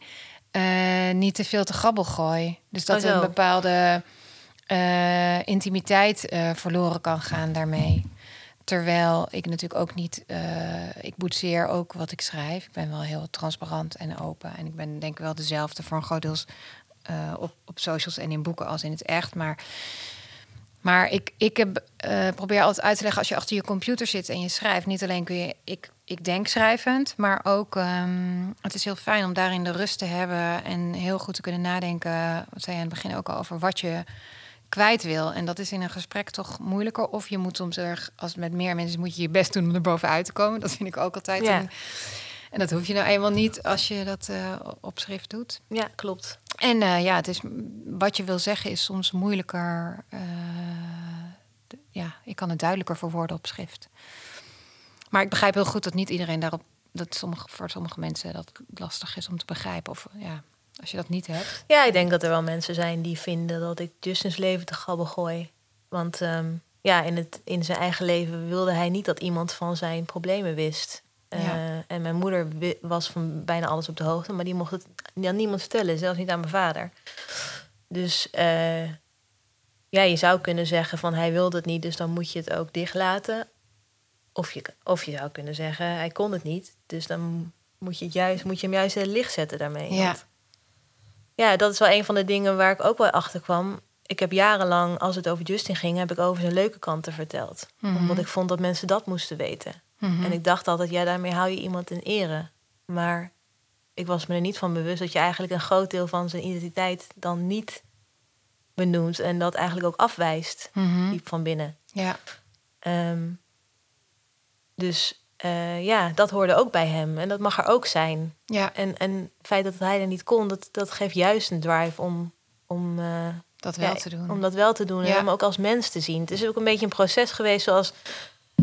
eh, niet te veel te grabbel gooi. Dus dat Oh, er een bepaalde eh, intimiteit eh, verloren kan gaan daarmee. Terwijl ik natuurlijk ook niet, eh, ik boetseer ook wat ik schrijf. Ik ben wel heel transparant en open. En ik ben denk ik wel dezelfde voor een groot deel eh, op, op socials en in boeken als in het echt. Maar maar ik, ik heb, eh, probeer altijd uit te leggen als je achter je computer zit en je schrijft. Niet alleen kun je, ik, ik denk schrijvend, maar ook ehm, het is heel fijn om daarin de rust te hebben en heel goed te kunnen nadenken. Wat zei je aan het begin ook al over wat je kwijt wil. En dat is in een gesprek toch moeilijker. Of je moet soms er, als het met meer mensen moet je je best doen om er bovenuit te komen. Dat vind ik ook altijd. Ja. een- en dat hoef je nou eenmaal niet als je dat eh, op schrift doet. ja, klopt. En eh, ja, het is, wat je wil zeggen is soms moeilijker. eh, ja, ik kan het duidelijker verwoorden op schrift. Maar ik begrijp heel goed dat niet iedereen daarop... dat sommige, voor sommige mensen dat lastig is om te begrijpen. Of ja, als je dat niet hebt. Ja, ik denk dat er wel mensen zijn die vinden dat ik Justin's leven te grabbel gooi. Want ehm, ja, in, het, in zijn eigen leven wilde hij niet dat iemand van zijn problemen wist. Eh. En mijn moeder was van bijna alles op de hoogte, maar die mocht het aan niemand vertellen, zelfs niet aan mijn vader. Dus eh, ja, je zou kunnen zeggen van hij wilde het niet, dus dan moet je het ook dichtlaten. Of je, of je zou kunnen zeggen hij kon het niet, dus dan moet je, het juist, moet je hem juist in het licht zetten daarmee. Ja. Want ja, dat is wel een van de dingen waar ik ook wel achter kwam. Ik heb jarenlang, als het over Justin ging, heb ik over zijn leuke kanten verteld. Mhm. Omdat ik vond dat mensen dat moesten weten. Mhm. En ik dacht altijd, ja, daarmee hou je iemand in ere. Maar ik was me er niet van bewust dat je eigenlijk een groot deel van zijn identiteit dan niet benoemt. En dat eigenlijk ook afwijst, Mhm. diep van binnen. Ja, Ehm, dus eh, ja, dat hoorde ook bij hem. En dat mag er ook zijn. ja, En, en het feit dat hij er niet kon, dat, dat geeft juist een drive om, om, eh, dat wel ja, te doen. om dat wel te doen. Ja. En hem ook als mens te zien. Het is ook een beetje een proces geweest zoals,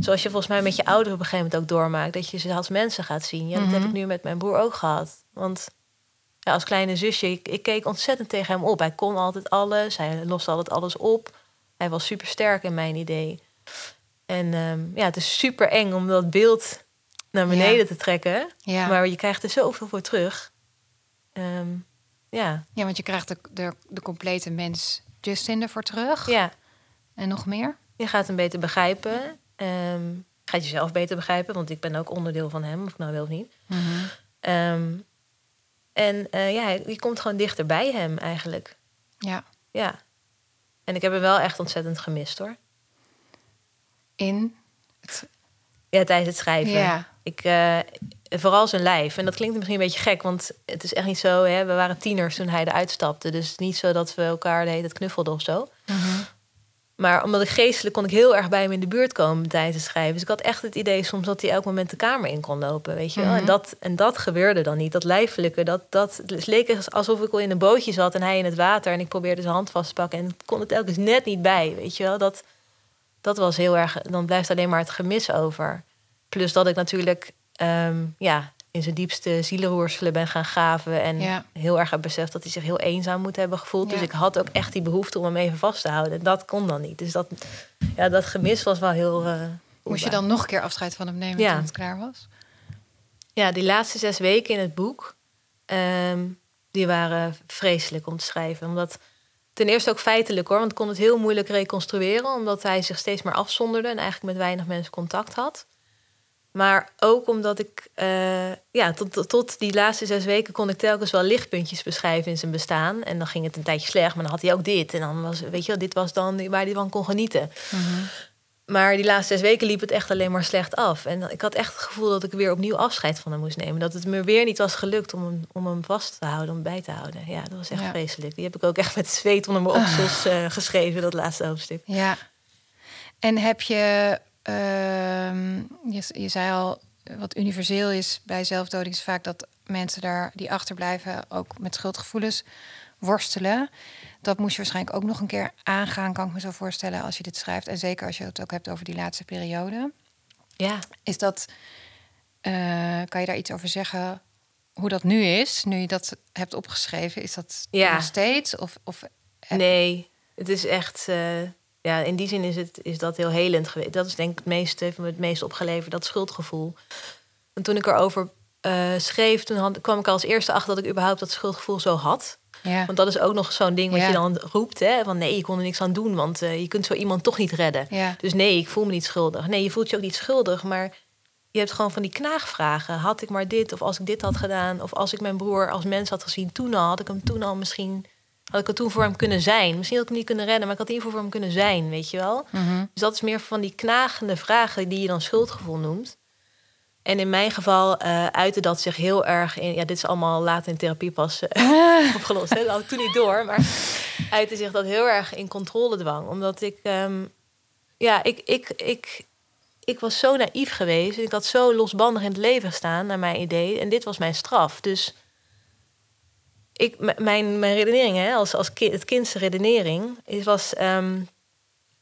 zoals je volgens mij met je ouderen op een gegeven moment ook doormaakt. Dat je ze als mensen gaat zien. Ja, dat heb Mhm. ik nu met mijn broer ook gehad. Want ja, als kleine zusje, ik, ik keek ontzettend tegen hem op. Hij kon altijd alles, hij loste altijd alles op. Hij was super sterk in mijn idee. En ehm, ja, het is super eng om dat beeld naar beneden Ja. te trekken. Ja. Maar je krijgt er zoveel voor terug. Ehm, ja. ja, want je krijgt de, de, de complete mens Justin ervoor terug. ja, En nog meer? je gaat hem beter begrijpen. Ehm gaat jezelf beter begrijpen, want ik ben ook onderdeel van hem, of ik nou wil of niet. Ehm, en eh, ja, je komt gewoon dichter bij hem eigenlijk. Ja. Ja. En ik heb hem wel echt ontzettend gemist hoor. In? Ja, tijdens het schrijven. Ja. Ik, eh, vooral zijn lijf. En dat klinkt misschien een beetje gek, want het is echt niet zo. Hè? We waren tieners toen hij eruit stapte. Dus het niet zo dat we elkaar de hele tijd knuffelden of zo. Maar omdat ik geestelijk kon ik heel erg bij hem in de buurt komen tijdens het schrijven. Dus ik had echt het idee soms dat hij elk moment de kamer in kon lopen, weet je wel. Mhm. En, dat, en dat gebeurde dan niet. Dat lijfelijke, dat, dat het leek alsof ik al in een bootje zat en hij in het water. En ik probeerde zijn hand vast te pakken en ik kon het telkens net niet bij, weet je wel. Dat, dat was heel erg, dan blijft alleen maar het gemis over. Plus dat ik natuurlijk ehm, ja, in zijn diepste zielenroerselen ben gaan graven. En Ja. heel erg heb beseft dat hij zich heel eenzaam moet hebben gevoeld. Dus ik had ook echt die behoefte om hem even vast te houden. En dat kon dan niet. Dus dat, ja, dat gemis was wel heel... eh, Moest je dan nog een keer afscheid van hem nemen Ja. toen het klaar was? Ja, die laatste zes weken in het boek... ehm, die waren vreselijk om te schrijven. Omdat... Ten eerste ook feitelijk hoor, want kon het heel moeilijk reconstrueren, omdat hij zich steeds meer afzonderde en eigenlijk met weinig mensen contact had. Maar ook omdat ik, eh, ja, tot, tot, die laatste zes weken kon ik telkens wel lichtpuntjes beschrijven in zijn bestaan. En dan ging het een tijdje slecht, maar dan had hij ook dit. En dan was, weet je wel, dit was dan waar hij van kon genieten. Maar die laatste zes weken liep het echt alleen maar slecht af. En ik had echt het gevoel dat ik weer opnieuw afscheid van hem moest nemen. Dat het me weer niet was gelukt om hem, om hem vast te houden, om hem bij te houden. Ja, dat was echt Ja. vreselijk. Die heb ik ook echt met zweet onder mijn oksels eh, geschreven, dat laatste hoofdstuk. Ja. En heb je, ehm, je, je zei al, wat universeel is bij zelfdoding is vaak dat mensen daar die achterblijven ook met schuldgevoelens worstelen. Dat moest je waarschijnlijk ook nog een keer aangaan, kan ik me zo voorstellen, als je dit schrijft. En zeker als je het ook hebt over die laatste periode. Ja, Is dat, eh, kan je daar iets over zeggen? Hoe dat nu is, nu je dat hebt opgeschreven, is dat Ja. nog steeds? Of, of nee, het is echt... eh, ja, in die zin is, het, is dat heel helend geweest. Dat is denk ik het meest, heeft me het meest opgeleverd, dat schuldgevoel. En toen ik erover eh, schreef, toen had, kwam ik als eerste achter dat ik überhaupt dat schuldgevoel zo had. Ja. Want dat is ook nog zo'n ding wat Ja. je dan roept. Hè? Van nee, je kon er niks aan doen, want eh, je kunt zo iemand toch niet redden. Ja. Dus nee, ik voel me niet schuldig. Nee, je voelt je ook niet schuldig, maar je hebt gewoon van die knaagvragen. Had ik maar dit, of als ik dit had gedaan, of als ik mijn broer als mens had gezien toen al, had ik hem toen al misschien, had ik het toen voor hem kunnen zijn. Misschien had ik hem niet kunnen redden, maar ik had in ieder geval voor hem kunnen zijn, weet je wel. Mhm. Dus dat is meer van die knagende vragen die je dan schuldgevoel noemt. En in mijn geval eh uitte dat zich heel erg in... Ja, dit is allemaal later in therapie pas eh, opgelost. Hè? Dat had ik toen niet door. Maar uitte zich dat heel erg in controledwang. Omdat ik... ehm, ja, ik, ik, ik, ik was zo naïef geweest. Ik had zo losbandig in het leven gestaan, naar mijn idee. En dit was mijn straf. Dus ik, mijn, mijn redenering, hè, als, als kind, het kindse redenering, is, was... ehm,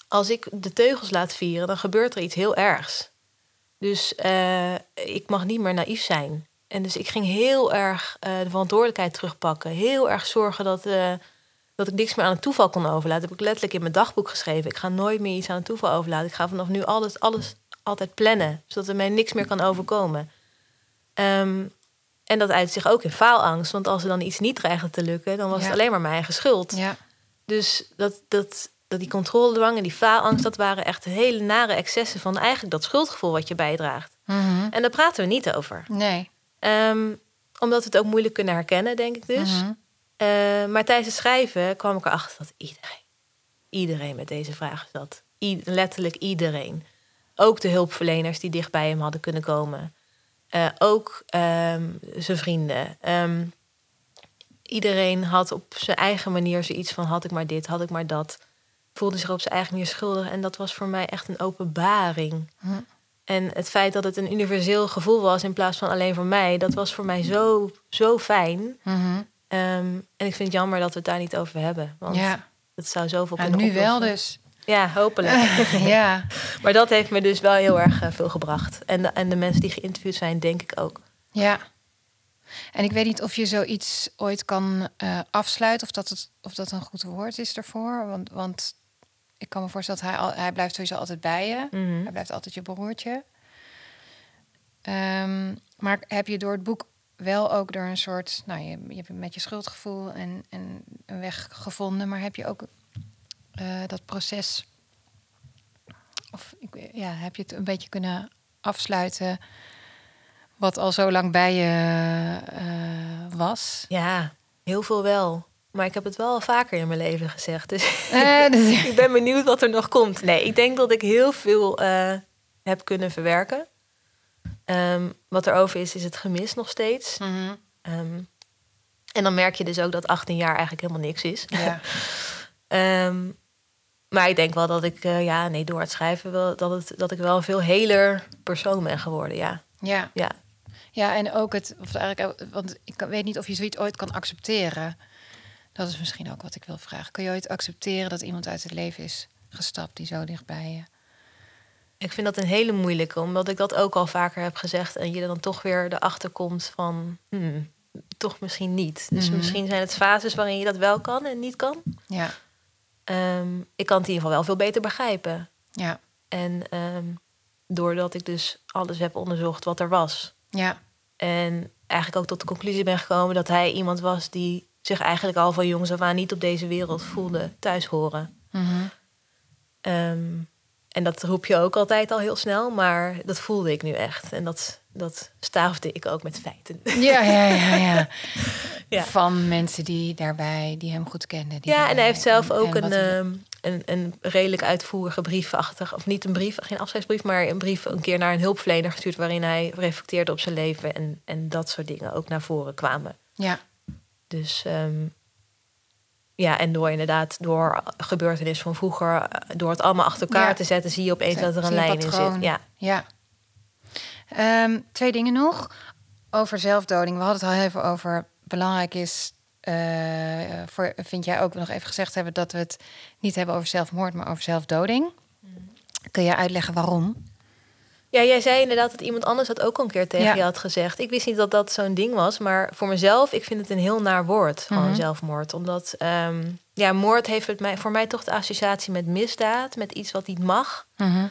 als ik de teugels laat vieren, dan gebeurt er iets heel ergs. Dus eh, ik mag niet meer naïef zijn. En dus ik ging heel erg eh, de verantwoordelijkheid terugpakken. Heel erg zorgen dat, eh, dat ik niks meer aan het toeval kon overlaten. Dat heb ik letterlijk in mijn dagboek geschreven. Ik ga nooit meer iets aan het toeval overlaten. Ik ga vanaf nu alles, alles altijd plannen. Zodat er mij niks meer kan overkomen. Ehm, en dat uit zich ook in faalangst. Want als er dan iets niet dreigde te lukken... dan was Ja. het alleen maar mijn eigen schuld. Ja. Dus dat, dat, dat die controledwang en die faalangst... dat waren echt hele nare excessen van eigenlijk dat schuldgevoel wat je bijdraagt. Mhm. En daar praten we niet over. Nee. Ehm, omdat we het ook moeilijk kunnen herkennen, denk ik dus. Mhm. Eh, maar tijdens het schrijven kwam ik erachter dat iedereen, iedereen met deze vragen zat. I- letterlijk iedereen. Ook de hulpverleners die dicht bij hem hadden kunnen komen. Eh, ook ehm, zijn vrienden. Ehm, iedereen had op zijn eigen manier zoiets van: had ik maar dit, had ik maar dat. Voelde zich op zijn eigen manier schuldig. En dat was voor mij echt een openbaring. Hm. En het feit dat het een universeel gevoel was in plaats van alleen voor mij, dat was voor mij zo, zo fijn. Mhm. Ehm, en ik vind het jammer dat we het daar niet over hebben. Want Ja. het zou zoveel Ja, kunnen nu wel dus. Ja, hopelijk. ja. maar dat heeft me dus wel heel erg eh, veel gebracht. En de, en de mensen die geïnterviewd zijn, denk ik ook. Ja. En ik weet niet of je zoiets ooit kan eh, afsluiten, of dat, het, of dat een goed woord is ervoor. Want, want ik kan me voorstellen dat hij, al, hij blijft sowieso altijd bij je. Mhm. Hij blijft altijd je broertje. Ehm, maar heb je door het boek wel ook door een soort, nou, je, je hebt met je schuldgevoel en, en een weg gevonden, maar heb je ook eh, dat proces, of ik, ja, heb je het een beetje kunnen afsluiten, wat al zo lang bij je eh, was? Ja, heel veel wel. Maar ik heb het wel al vaker in mijn leven gezegd. Dus Eh, dus- ik ben benieuwd wat er nog komt. Nee, ik denk dat ik heel veel eh, heb kunnen verwerken. Ehm, wat er over is, is het gemis nog steeds. Mhm, Ehm, en dan merk je dus ook dat 18 jaar eigenlijk helemaal niks is. ja. Ehm, maar ik denk wel dat ik, eh, ja, nee, door het schrijven wel, dat, het, dat ik wel een veel heler persoon ben geworden. Ja, ja. ja. Ja, en ook het, of eigenlijk, want ik weet niet of je zoiets ooit kan accepteren. Dat is misschien ook wat ik wil vragen. Kun je ooit accepteren dat iemand uit het leven is gestapt die zo dichtbij je? Ik vind dat een hele moeilijke, omdat ik dat ook al vaker heb gezegd. En je er dan toch weer erachter komt van, hmm, toch misschien niet. Dus Mhm. misschien zijn het fases waarin je dat wel kan en niet kan. Ja, Ehm, ik kan het in ieder geval wel veel beter begrijpen. ja, En ehm, doordat ik dus alles heb onderzocht wat er was. ja, En eigenlijk ook tot de conclusie ben gekomen dat hij iemand was die zich eigenlijk al van jongs af aan niet op deze wereld voelde thuis horen. mhm, Ehm, en dat roep je ook altijd al heel snel, maar dat voelde ik nu echt. En dat, dat staafde ik ook met feiten. ja, ja, ja, ja. Ja. Van mensen die daarbij, die hem goed kenden. Die Ja, en hij heeft zelf en- ook en een, ehm, een, een redelijk uitvoerige brief achter. Of niet een brief, geen afscheidsbrief, maar een brief een keer naar een hulpverlener gestuurd. waarin hij reflecteerde op zijn leven en, en dat soort dingen ook naar voren kwamen. ja, Dus ehm, ja, en door inderdaad, door gebeurtenissen van vroeger, eh, door het allemaal achter elkaar Ja. te zetten, zie je opeens dat er een lijn in zit. Ja. ja. Ehm, twee dingen nog over zelfdoding. We hadden het al even over. Belangrijk is, eh, voor, vind jij ook nog even gezegd hebben dat we het niet hebben over zelfmoord, maar over zelfdoding. Kun je uitleggen waarom? Ja, jij zei inderdaad dat iemand anders dat ook al een keer tegen Ja. je had gezegd. Ik wist niet dat dat zo'n ding was, maar voor mezelf, ik vind het een heel naar woord, gewoon Mhm. zelfmoord. Omdat, ehm, ja, moord heeft het mij, voor mij toch de associatie met misdaad, met iets wat niet mag. Mhm,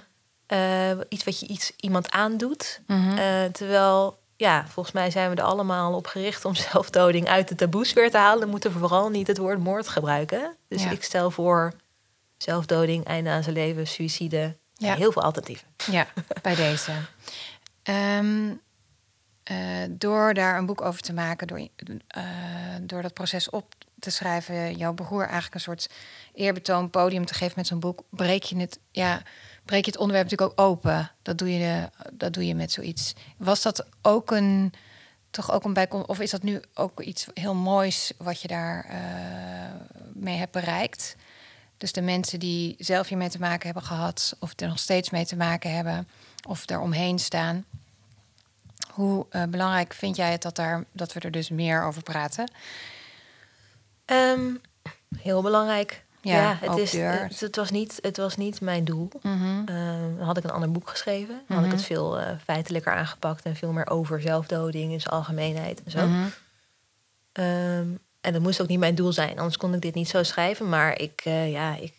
eh, iets wat je iets, iemand aandoet. mhm. Eh, terwijl, ja, volgens mij zijn we er allemaal op gericht om zelfdoding uit de taboes weer te halen. We moeten vooral niet het woord moord gebruiken. Dus Ja. ik stel voor zelfdoding, einde aan zijn leven, suïcide. Ja. Heel veel alternatieven. Ja, bij deze. Ehm, eh, door daar een boek over te maken, door, eh, door dat proces op te schrijven, jouw broer eigenlijk een soort eerbetoon podium te geven met zo'n boek, breek je het, ja, breek je het onderwerp natuurlijk ook open. Dat doe je, dat doe je met zoiets. Was dat ook een, toch ook een bijkom, of is dat nu ook iets heel moois wat je daar eh, mee hebt bereikt? Dus de mensen die zelf hiermee te maken hebben gehad, of er nog steeds mee te maken hebben, of er omheen staan. Hoe eh, belangrijk vind jij het dat, daar, dat we er dus meer over praten? Ehm, heel belangrijk. Ja, Ja, het, is, het, het was niet, het was niet mijn doel. Mhm. Ehm, had ik een ander boek geschreven. Dan had Mhm. ik het veel eh, feitelijker aangepakt en veel meer over zelfdoding in zijn algemeenheid en zo. Mhm. Ehm, en dat moest ook niet mijn doel zijn, anders kon ik dit niet zo schrijven. Maar ik, eh, ja, ik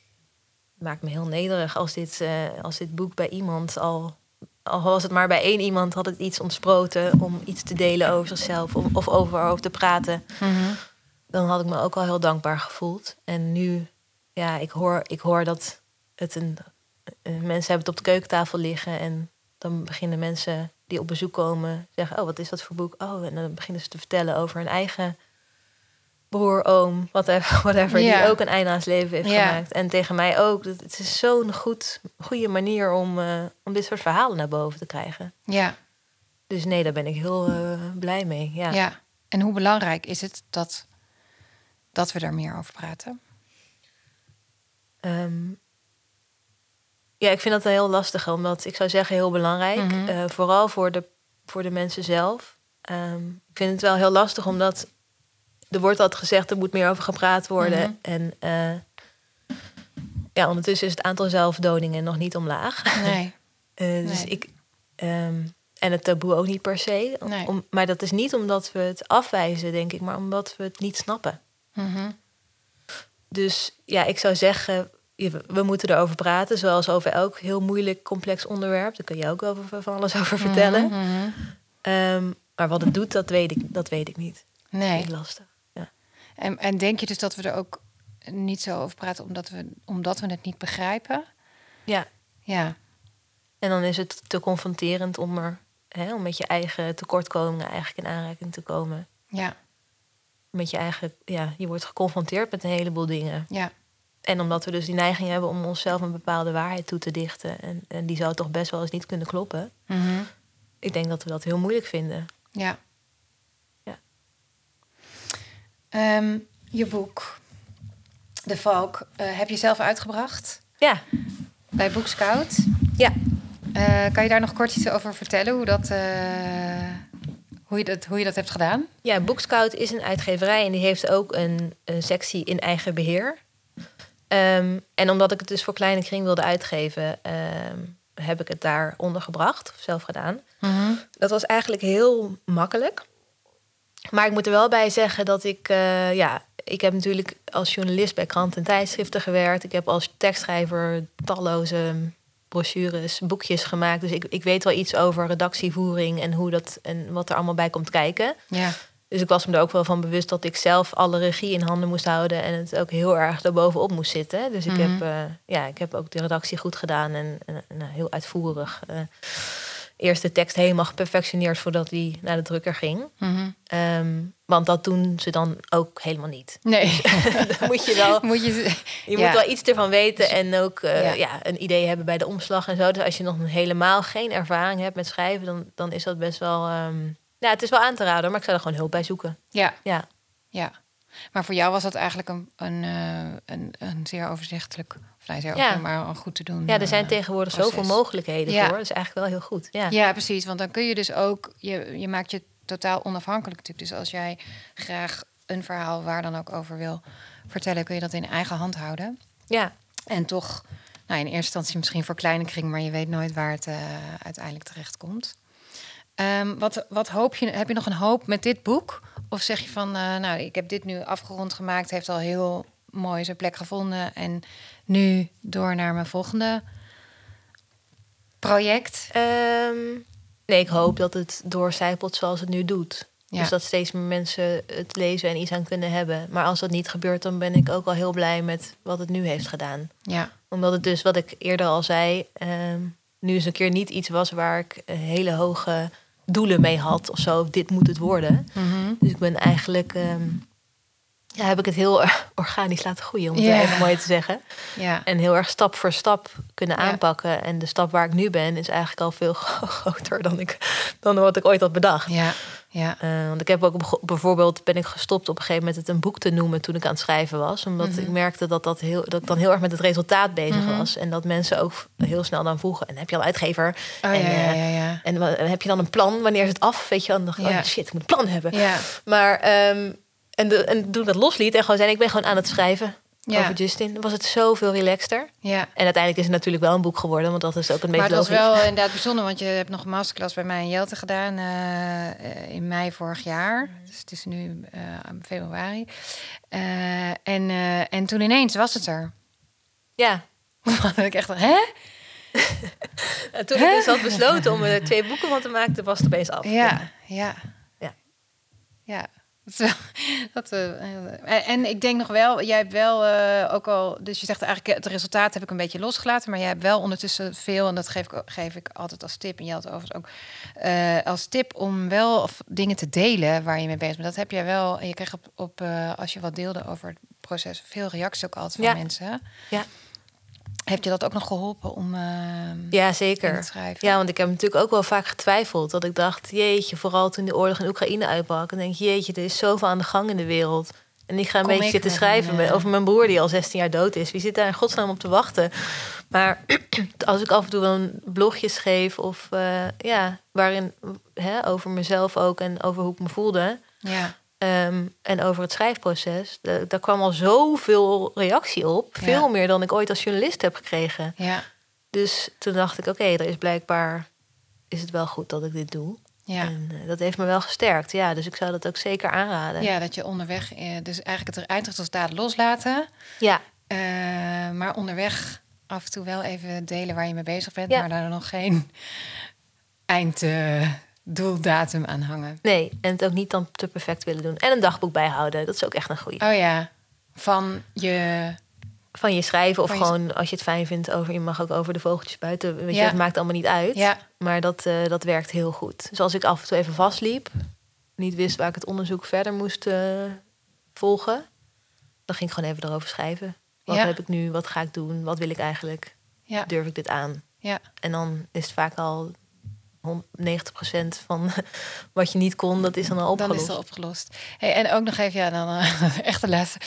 maak me heel nederig als dit, eh, als dit boek bij iemand al. Al was het maar bij één iemand, had het iets ontsproten om iets te delen over zichzelf of, of over, over te praten. Mhm. Dan had ik me ook al heel dankbaar gevoeld. En nu, ja, ik hoor, ik hoor dat het een. eh, mensen hebben het op de keukentafel liggen en dan beginnen mensen die op bezoek komen zeggen: Oh, wat is dat voor boek? Oh, en dan beginnen ze te vertellen over hun eigen broer, oom, whatever, whatever Ja. die ook een einde aan zijn leven heeft Ja. gemaakt. En tegen mij ook. Dat- Het is zo'n goed, goede manier om, eh, om dit soort verhalen naar boven te krijgen. Ja, Dus nee, daar ben ik heel eh, blij mee. Ja. ja. En hoe belangrijk is het dat, dat we daar meer over praten? Ehm, ja, ik vind dat heel lastig, omdat ik zou zeggen heel belangrijk. Mhm. Eh, vooral voor de, voor de mensen zelf. Ehm, ik vind het wel heel lastig, omdat er wordt altijd gezegd er moet meer over gepraat worden. Mhm. En eh, ja, ondertussen is het aantal zelfdodingen nog niet omlaag. Nee. Eh, dus Nee. ik, ehm, en het taboe ook niet per se. Nee. Om, maar dat is niet omdat we het afwijzen, denk ik, maar omdat we het niet snappen. Mhm. Dus ja, ik zou zeggen, we moeten erover praten, zoals over elk heel moeilijk, complex onderwerp. Daar kun je ook over, van alles over vertellen. Mhm. Ehm, maar wat het doet, dat weet ik, dat weet ik niet. Nee. Niet lastig. En, en denk je dus dat we er ook niet zo over praten omdat we, omdat we het niet begrijpen? ja, Ja. en dan is het te confronterend om, er, hè, om met je eigen tekortkomingen eigenlijk in aanraking te komen. Ja. Met je eigen, ja, je wordt geconfronteerd met een heleboel dingen. Ja. En omdat we dus die neiging hebben om onszelf een bepaalde waarheid toe te dichten. En, en die zou toch best wel eens niet kunnen kloppen. Mhm. Ik denk dat we dat heel moeilijk vinden. Ja. Ehm, je boek, De Valk, eh, heb je zelf uitgebracht Ja, bij Boekscout. ja. Eh, kan je daar nog kort iets over vertellen? Hoe, dat, eh, hoe, je, dat, hoe je dat hebt gedaan? Ja, Bookscout is een uitgeverij en die heeft ook een, een sectie in eigen beheer. Ehm, en omdat ik het dus voor kleine kring wilde uitgeven, ehm, heb ik het daar ondergebracht, of zelf gedaan. Dat was eigenlijk heel makkelijk. Maar ik moet er wel bij zeggen dat ik, eh, ja, ik heb natuurlijk als journalist bij kranten en tijdschriften gewerkt. Ik heb als tekstschrijver talloze brochures, boekjes gemaakt. Dus ik, ik weet wel iets over redactievoering en hoe dat en wat er allemaal bij komt kijken. Ja. Dus ik was me er ook wel van bewust dat ik zelf alle regie in handen moest houden en het ook heel erg daarbovenop moest zitten. Dus ik, Mhm. heb, eh, ja, ik heb ook de redactie goed gedaan en, en, en, heel uitvoerig. eh eerst de tekst helemaal geperfectioneerd voordat die naar de drukker ging. Mhm. Ehm, want dat doen ze dan ook helemaal niet. Nee. moet je wel, Moet je... je Ja. moet wel iets ervan weten en ook eh, Ja. ja. een idee hebben bij de omslag en zo. Dus als je nog helemaal geen ervaring hebt met schrijven, dan, dan is dat best wel. ehm, ja, het is wel aan te raden, maar ik zou er gewoon hulp bij zoeken. Ja. Ja. Ja. Maar voor jou was dat eigenlijk een, een, eh, een, een zeer overzichtelijk, Ja. maar goed te doen. Ja, er zijn eh, tegenwoordig proces. zoveel mogelijkheden Ja. voor. Dat is eigenlijk wel heel goed. Ja. Ja, precies. Want dan kun je dus ook, je, je maakt je totaal onafhankelijk natuurlijk. Dus als jij graag een verhaal waar dan ook over wil vertellen, kun je dat in eigen hand houden. ja. En toch, nou, in eerste instantie misschien voor kleine kring, maar je weet nooit waar het eh, uiteindelijk terecht komt. Ehm, wat, wat hoop je, heb je nog een hoop met dit boek? Of zeg je van, eh, nou, ik heb dit nu afgerond gemaakt, heeft al heel mooi zijn plek gevonden. En nu door naar mijn volgende project. Ehm, nee, ik hoop dat het doorcijpelt zoals het nu doet. Ja. Dus dat steeds meer mensen het lezen en iets aan kunnen hebben. Maar als dat niet gebeurt, dan ben ik ook al heel blij met wat het nu heeft gedaan. Ja, Omdat het dus, wat ik eerder al zei, ehm, nu eens een keer niet iets was waar ik eh, hele hoge doelen mee had of zo. Dit moet het worden. Mhm. Dus ik ben eigenlijk, ehm, ja, heb ik het heel organisch laten groeien, om het even mooi te zeggen. ja. En heel erg stap voor stap kunnen aanpakken. En de stap waar ik nu ben is eigenlijk al veel groter dan, ik, dan wat ik ooit had bedacht. ja, ja. Eh, want ik heb ook bijvoorbeeld ben ik gestopt op een gegeven moment het een boek te noemen toen ik aan het schrijven was. Omdat Mhm. ik merkte dat, dat, heel, dat ik dan heel erg met het resultaat bezig Mhm. was. En dat mensen ook heel snel dan vroegen. En heb je al uitgever? Oh, en, ja, ja, eh, ja. En heb je dan een plan? Wanneer is het af? Weet je, dan dacht ik, Ja. oh shit, ik moet een plan hebben. Ja, Maar ehm, en, de, en toen ik dat losliet en gewoon zei, ik ben gewoon aan het schrijven ja, over Justin, was het zoveel relaxter. ja. En uiteindelijk is het natuurlijk wel een boek geworden, want dat is ook een Maar beetje het was wel inderdaad bijzonder, want je hebt nog een masterclass bij mij in Jelte gedaan eh, in mei vorig jaar. Dus het is nu eh, februari. Eh, en, en toen ineens was het er. Ja. Had ik echt, hè? En toen ik dus had besloten om er twee boeken van te maken, toen was het opeens af. Ja, ja. Ja. Ja. Dat, dat, eh, en, ik denk nog wel, jij hebt wel eh, ook al, dus je zegt eigenlijk het resultaat heb ik een beetje losgelaten, maar jij hebt wel ondertussen veel, en dat geef ik, geef ik altijd als tip, en jij had overigens ook eh, als tip om wel of dingen te delen waar je mee bezig bent. Dat heb jij wel, en je kreeg op, op eh, als je wat deelde over het proces, veel reacties ook altijd van Ja. mensen. Ja. Heeft je dat ook nog geholpen om eh, Ja, zeker. te schrijven? Ja, want ik heb natuurlijk ook wel vaak getwijfeld. Dat ik dacht, jeetje, vooral toen de oorlog in Oekraïne uitbrak. En denk, jeetje, er is zoveel aan de gang in de wereld. En ik ga een Kom beetje zitten schrijven met- eh, over mijn broer die al 16 jaar dood is. Wie zit daar in godsnaam op te wachten? Maar als ik af en toe wel een blogje schreef of eh, ja, waarin hè, over mezelf ook en over hoe ik me voelde. Ja, Ehm, en over het schrijfproces. da- daar kwam al zoveel reactie op. Veel Ja. meer dan ik ooit als journalist heb gekregen. ja, Dus toen dacht ik, oké, er is blijkbaar is het wel goed dat ik dit doe. Ja. En eh, dat heeft me wel gesterkt. Ja, dus ik zou dat ook zeker aanraden. ja, dat je onderweg, eh, dus eigenlijk het eindresultaat loslaten. Ja, eh, maar onderweg af en toe wel even delen waar je mee bezig bent, Ja. maar daar nog geen einddoeldatum aan hangen. nee. En het ook niet dan te perfect willen doen. En een dagboek bijhouden. Dat is ook echt een goeie. Oh ja, van je. Van je schrijven of je- gewoon als je het fijn vindt over... Je mag ook over de vogeltjes buiten. Weet je, Ja. het maakt allemaal niet uit. Ja, Maar dat, eh, dat werkt heel goed. Dus als ik af en toe even vastliep, niet wist waar ik het onderzoek verder moest eh, volgen, dan ging ik gewoon even erover schrijven. Wat Ja. heb ik nu? Wat ga ik doen? Wat wil ik eigenlijk? ja, Durf ik dit aan? ja. En dan is het vaak al 90% van wat je niet kon, dat is dan al Dan opgelost. is het al opgelost. Hey, en ook nog even, ja, dan eh, echt de laatste.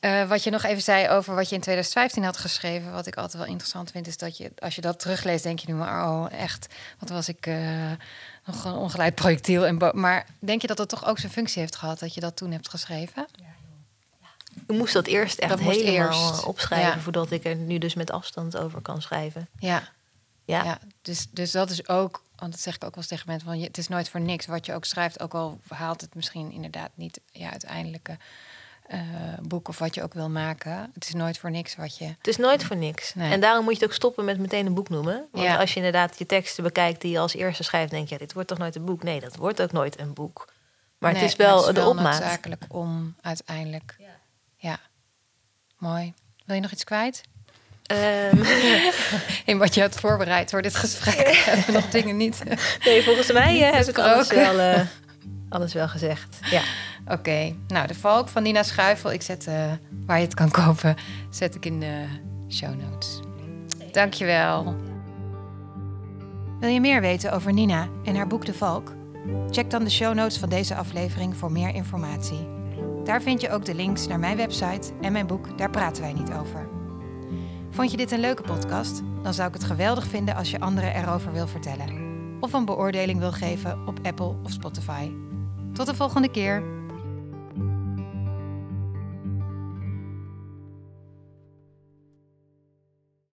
Eh, wat je nog even zei over wat je in 2015 had geschreven, wat ik altijd wel interessant vind, is dat je, als je dat terugleest, denk je nu maar, oh, echt, wat was ik eh, nog een ongeleid projectiel. En maar denk je dat het toch ook zijn functie heeft gehad dat je dat toen hebt geschreven? Ik moest dat eerst echt Dat moest helemaal eerst. opschrijven Ja. voordat ik er nu dus met afstand over kan schrijven. Ja, Ja, ja. dus, dus dat is ook, want dat zeg ik ook wel eens tegen mensen, van, je, het is nooit voor niks wat je ook schrijft, ook al haalt het misschien inderdaad niet ja, uiteindelijke eh, boek of wat je ook wil maken. Het is nooit voor niks wat je. Het is nooit voor niks. Nee. En daarom moet je het ook stoppen met meteen een boek noemen. Want Ja. als je inderdaad je teksten bekijkt die je als eerste schrijft, denk je, ja, dit wordt toch nooit een boek? Nee, dat wordt ook nooit een boek. Maar Nee, het is wel het is de opmaat. noodzakelijk om uiteindelijk. Ja. Mooi. Wil je nog iets kwijt? Ehm, In wat je hebt voorbereid voor dit gesprek hebben we nog dingen niet. nee, volgens mij eh, heb ik alles wel, eh, alles wel gezegd. Ja. Oké, nou de valk van Nina Schuifel. Ik zet eh, waar je het kan kopen, zet ik in de show notes. Dankjewel. Wil je meer weten over Nina en haar boek De Valk? Check dan de show notes van deze aflevering voor meer informatie. Daar vind je ook de links naar mijn website en mijn boek Daar praten wij niet over. Vond je dit een leuke podcast? Dan zou ik het geweldig vinden als je anderen erover wil vertellen. Of een beoordeling wil geven op Apple of Spotify. Tot de volgende keer.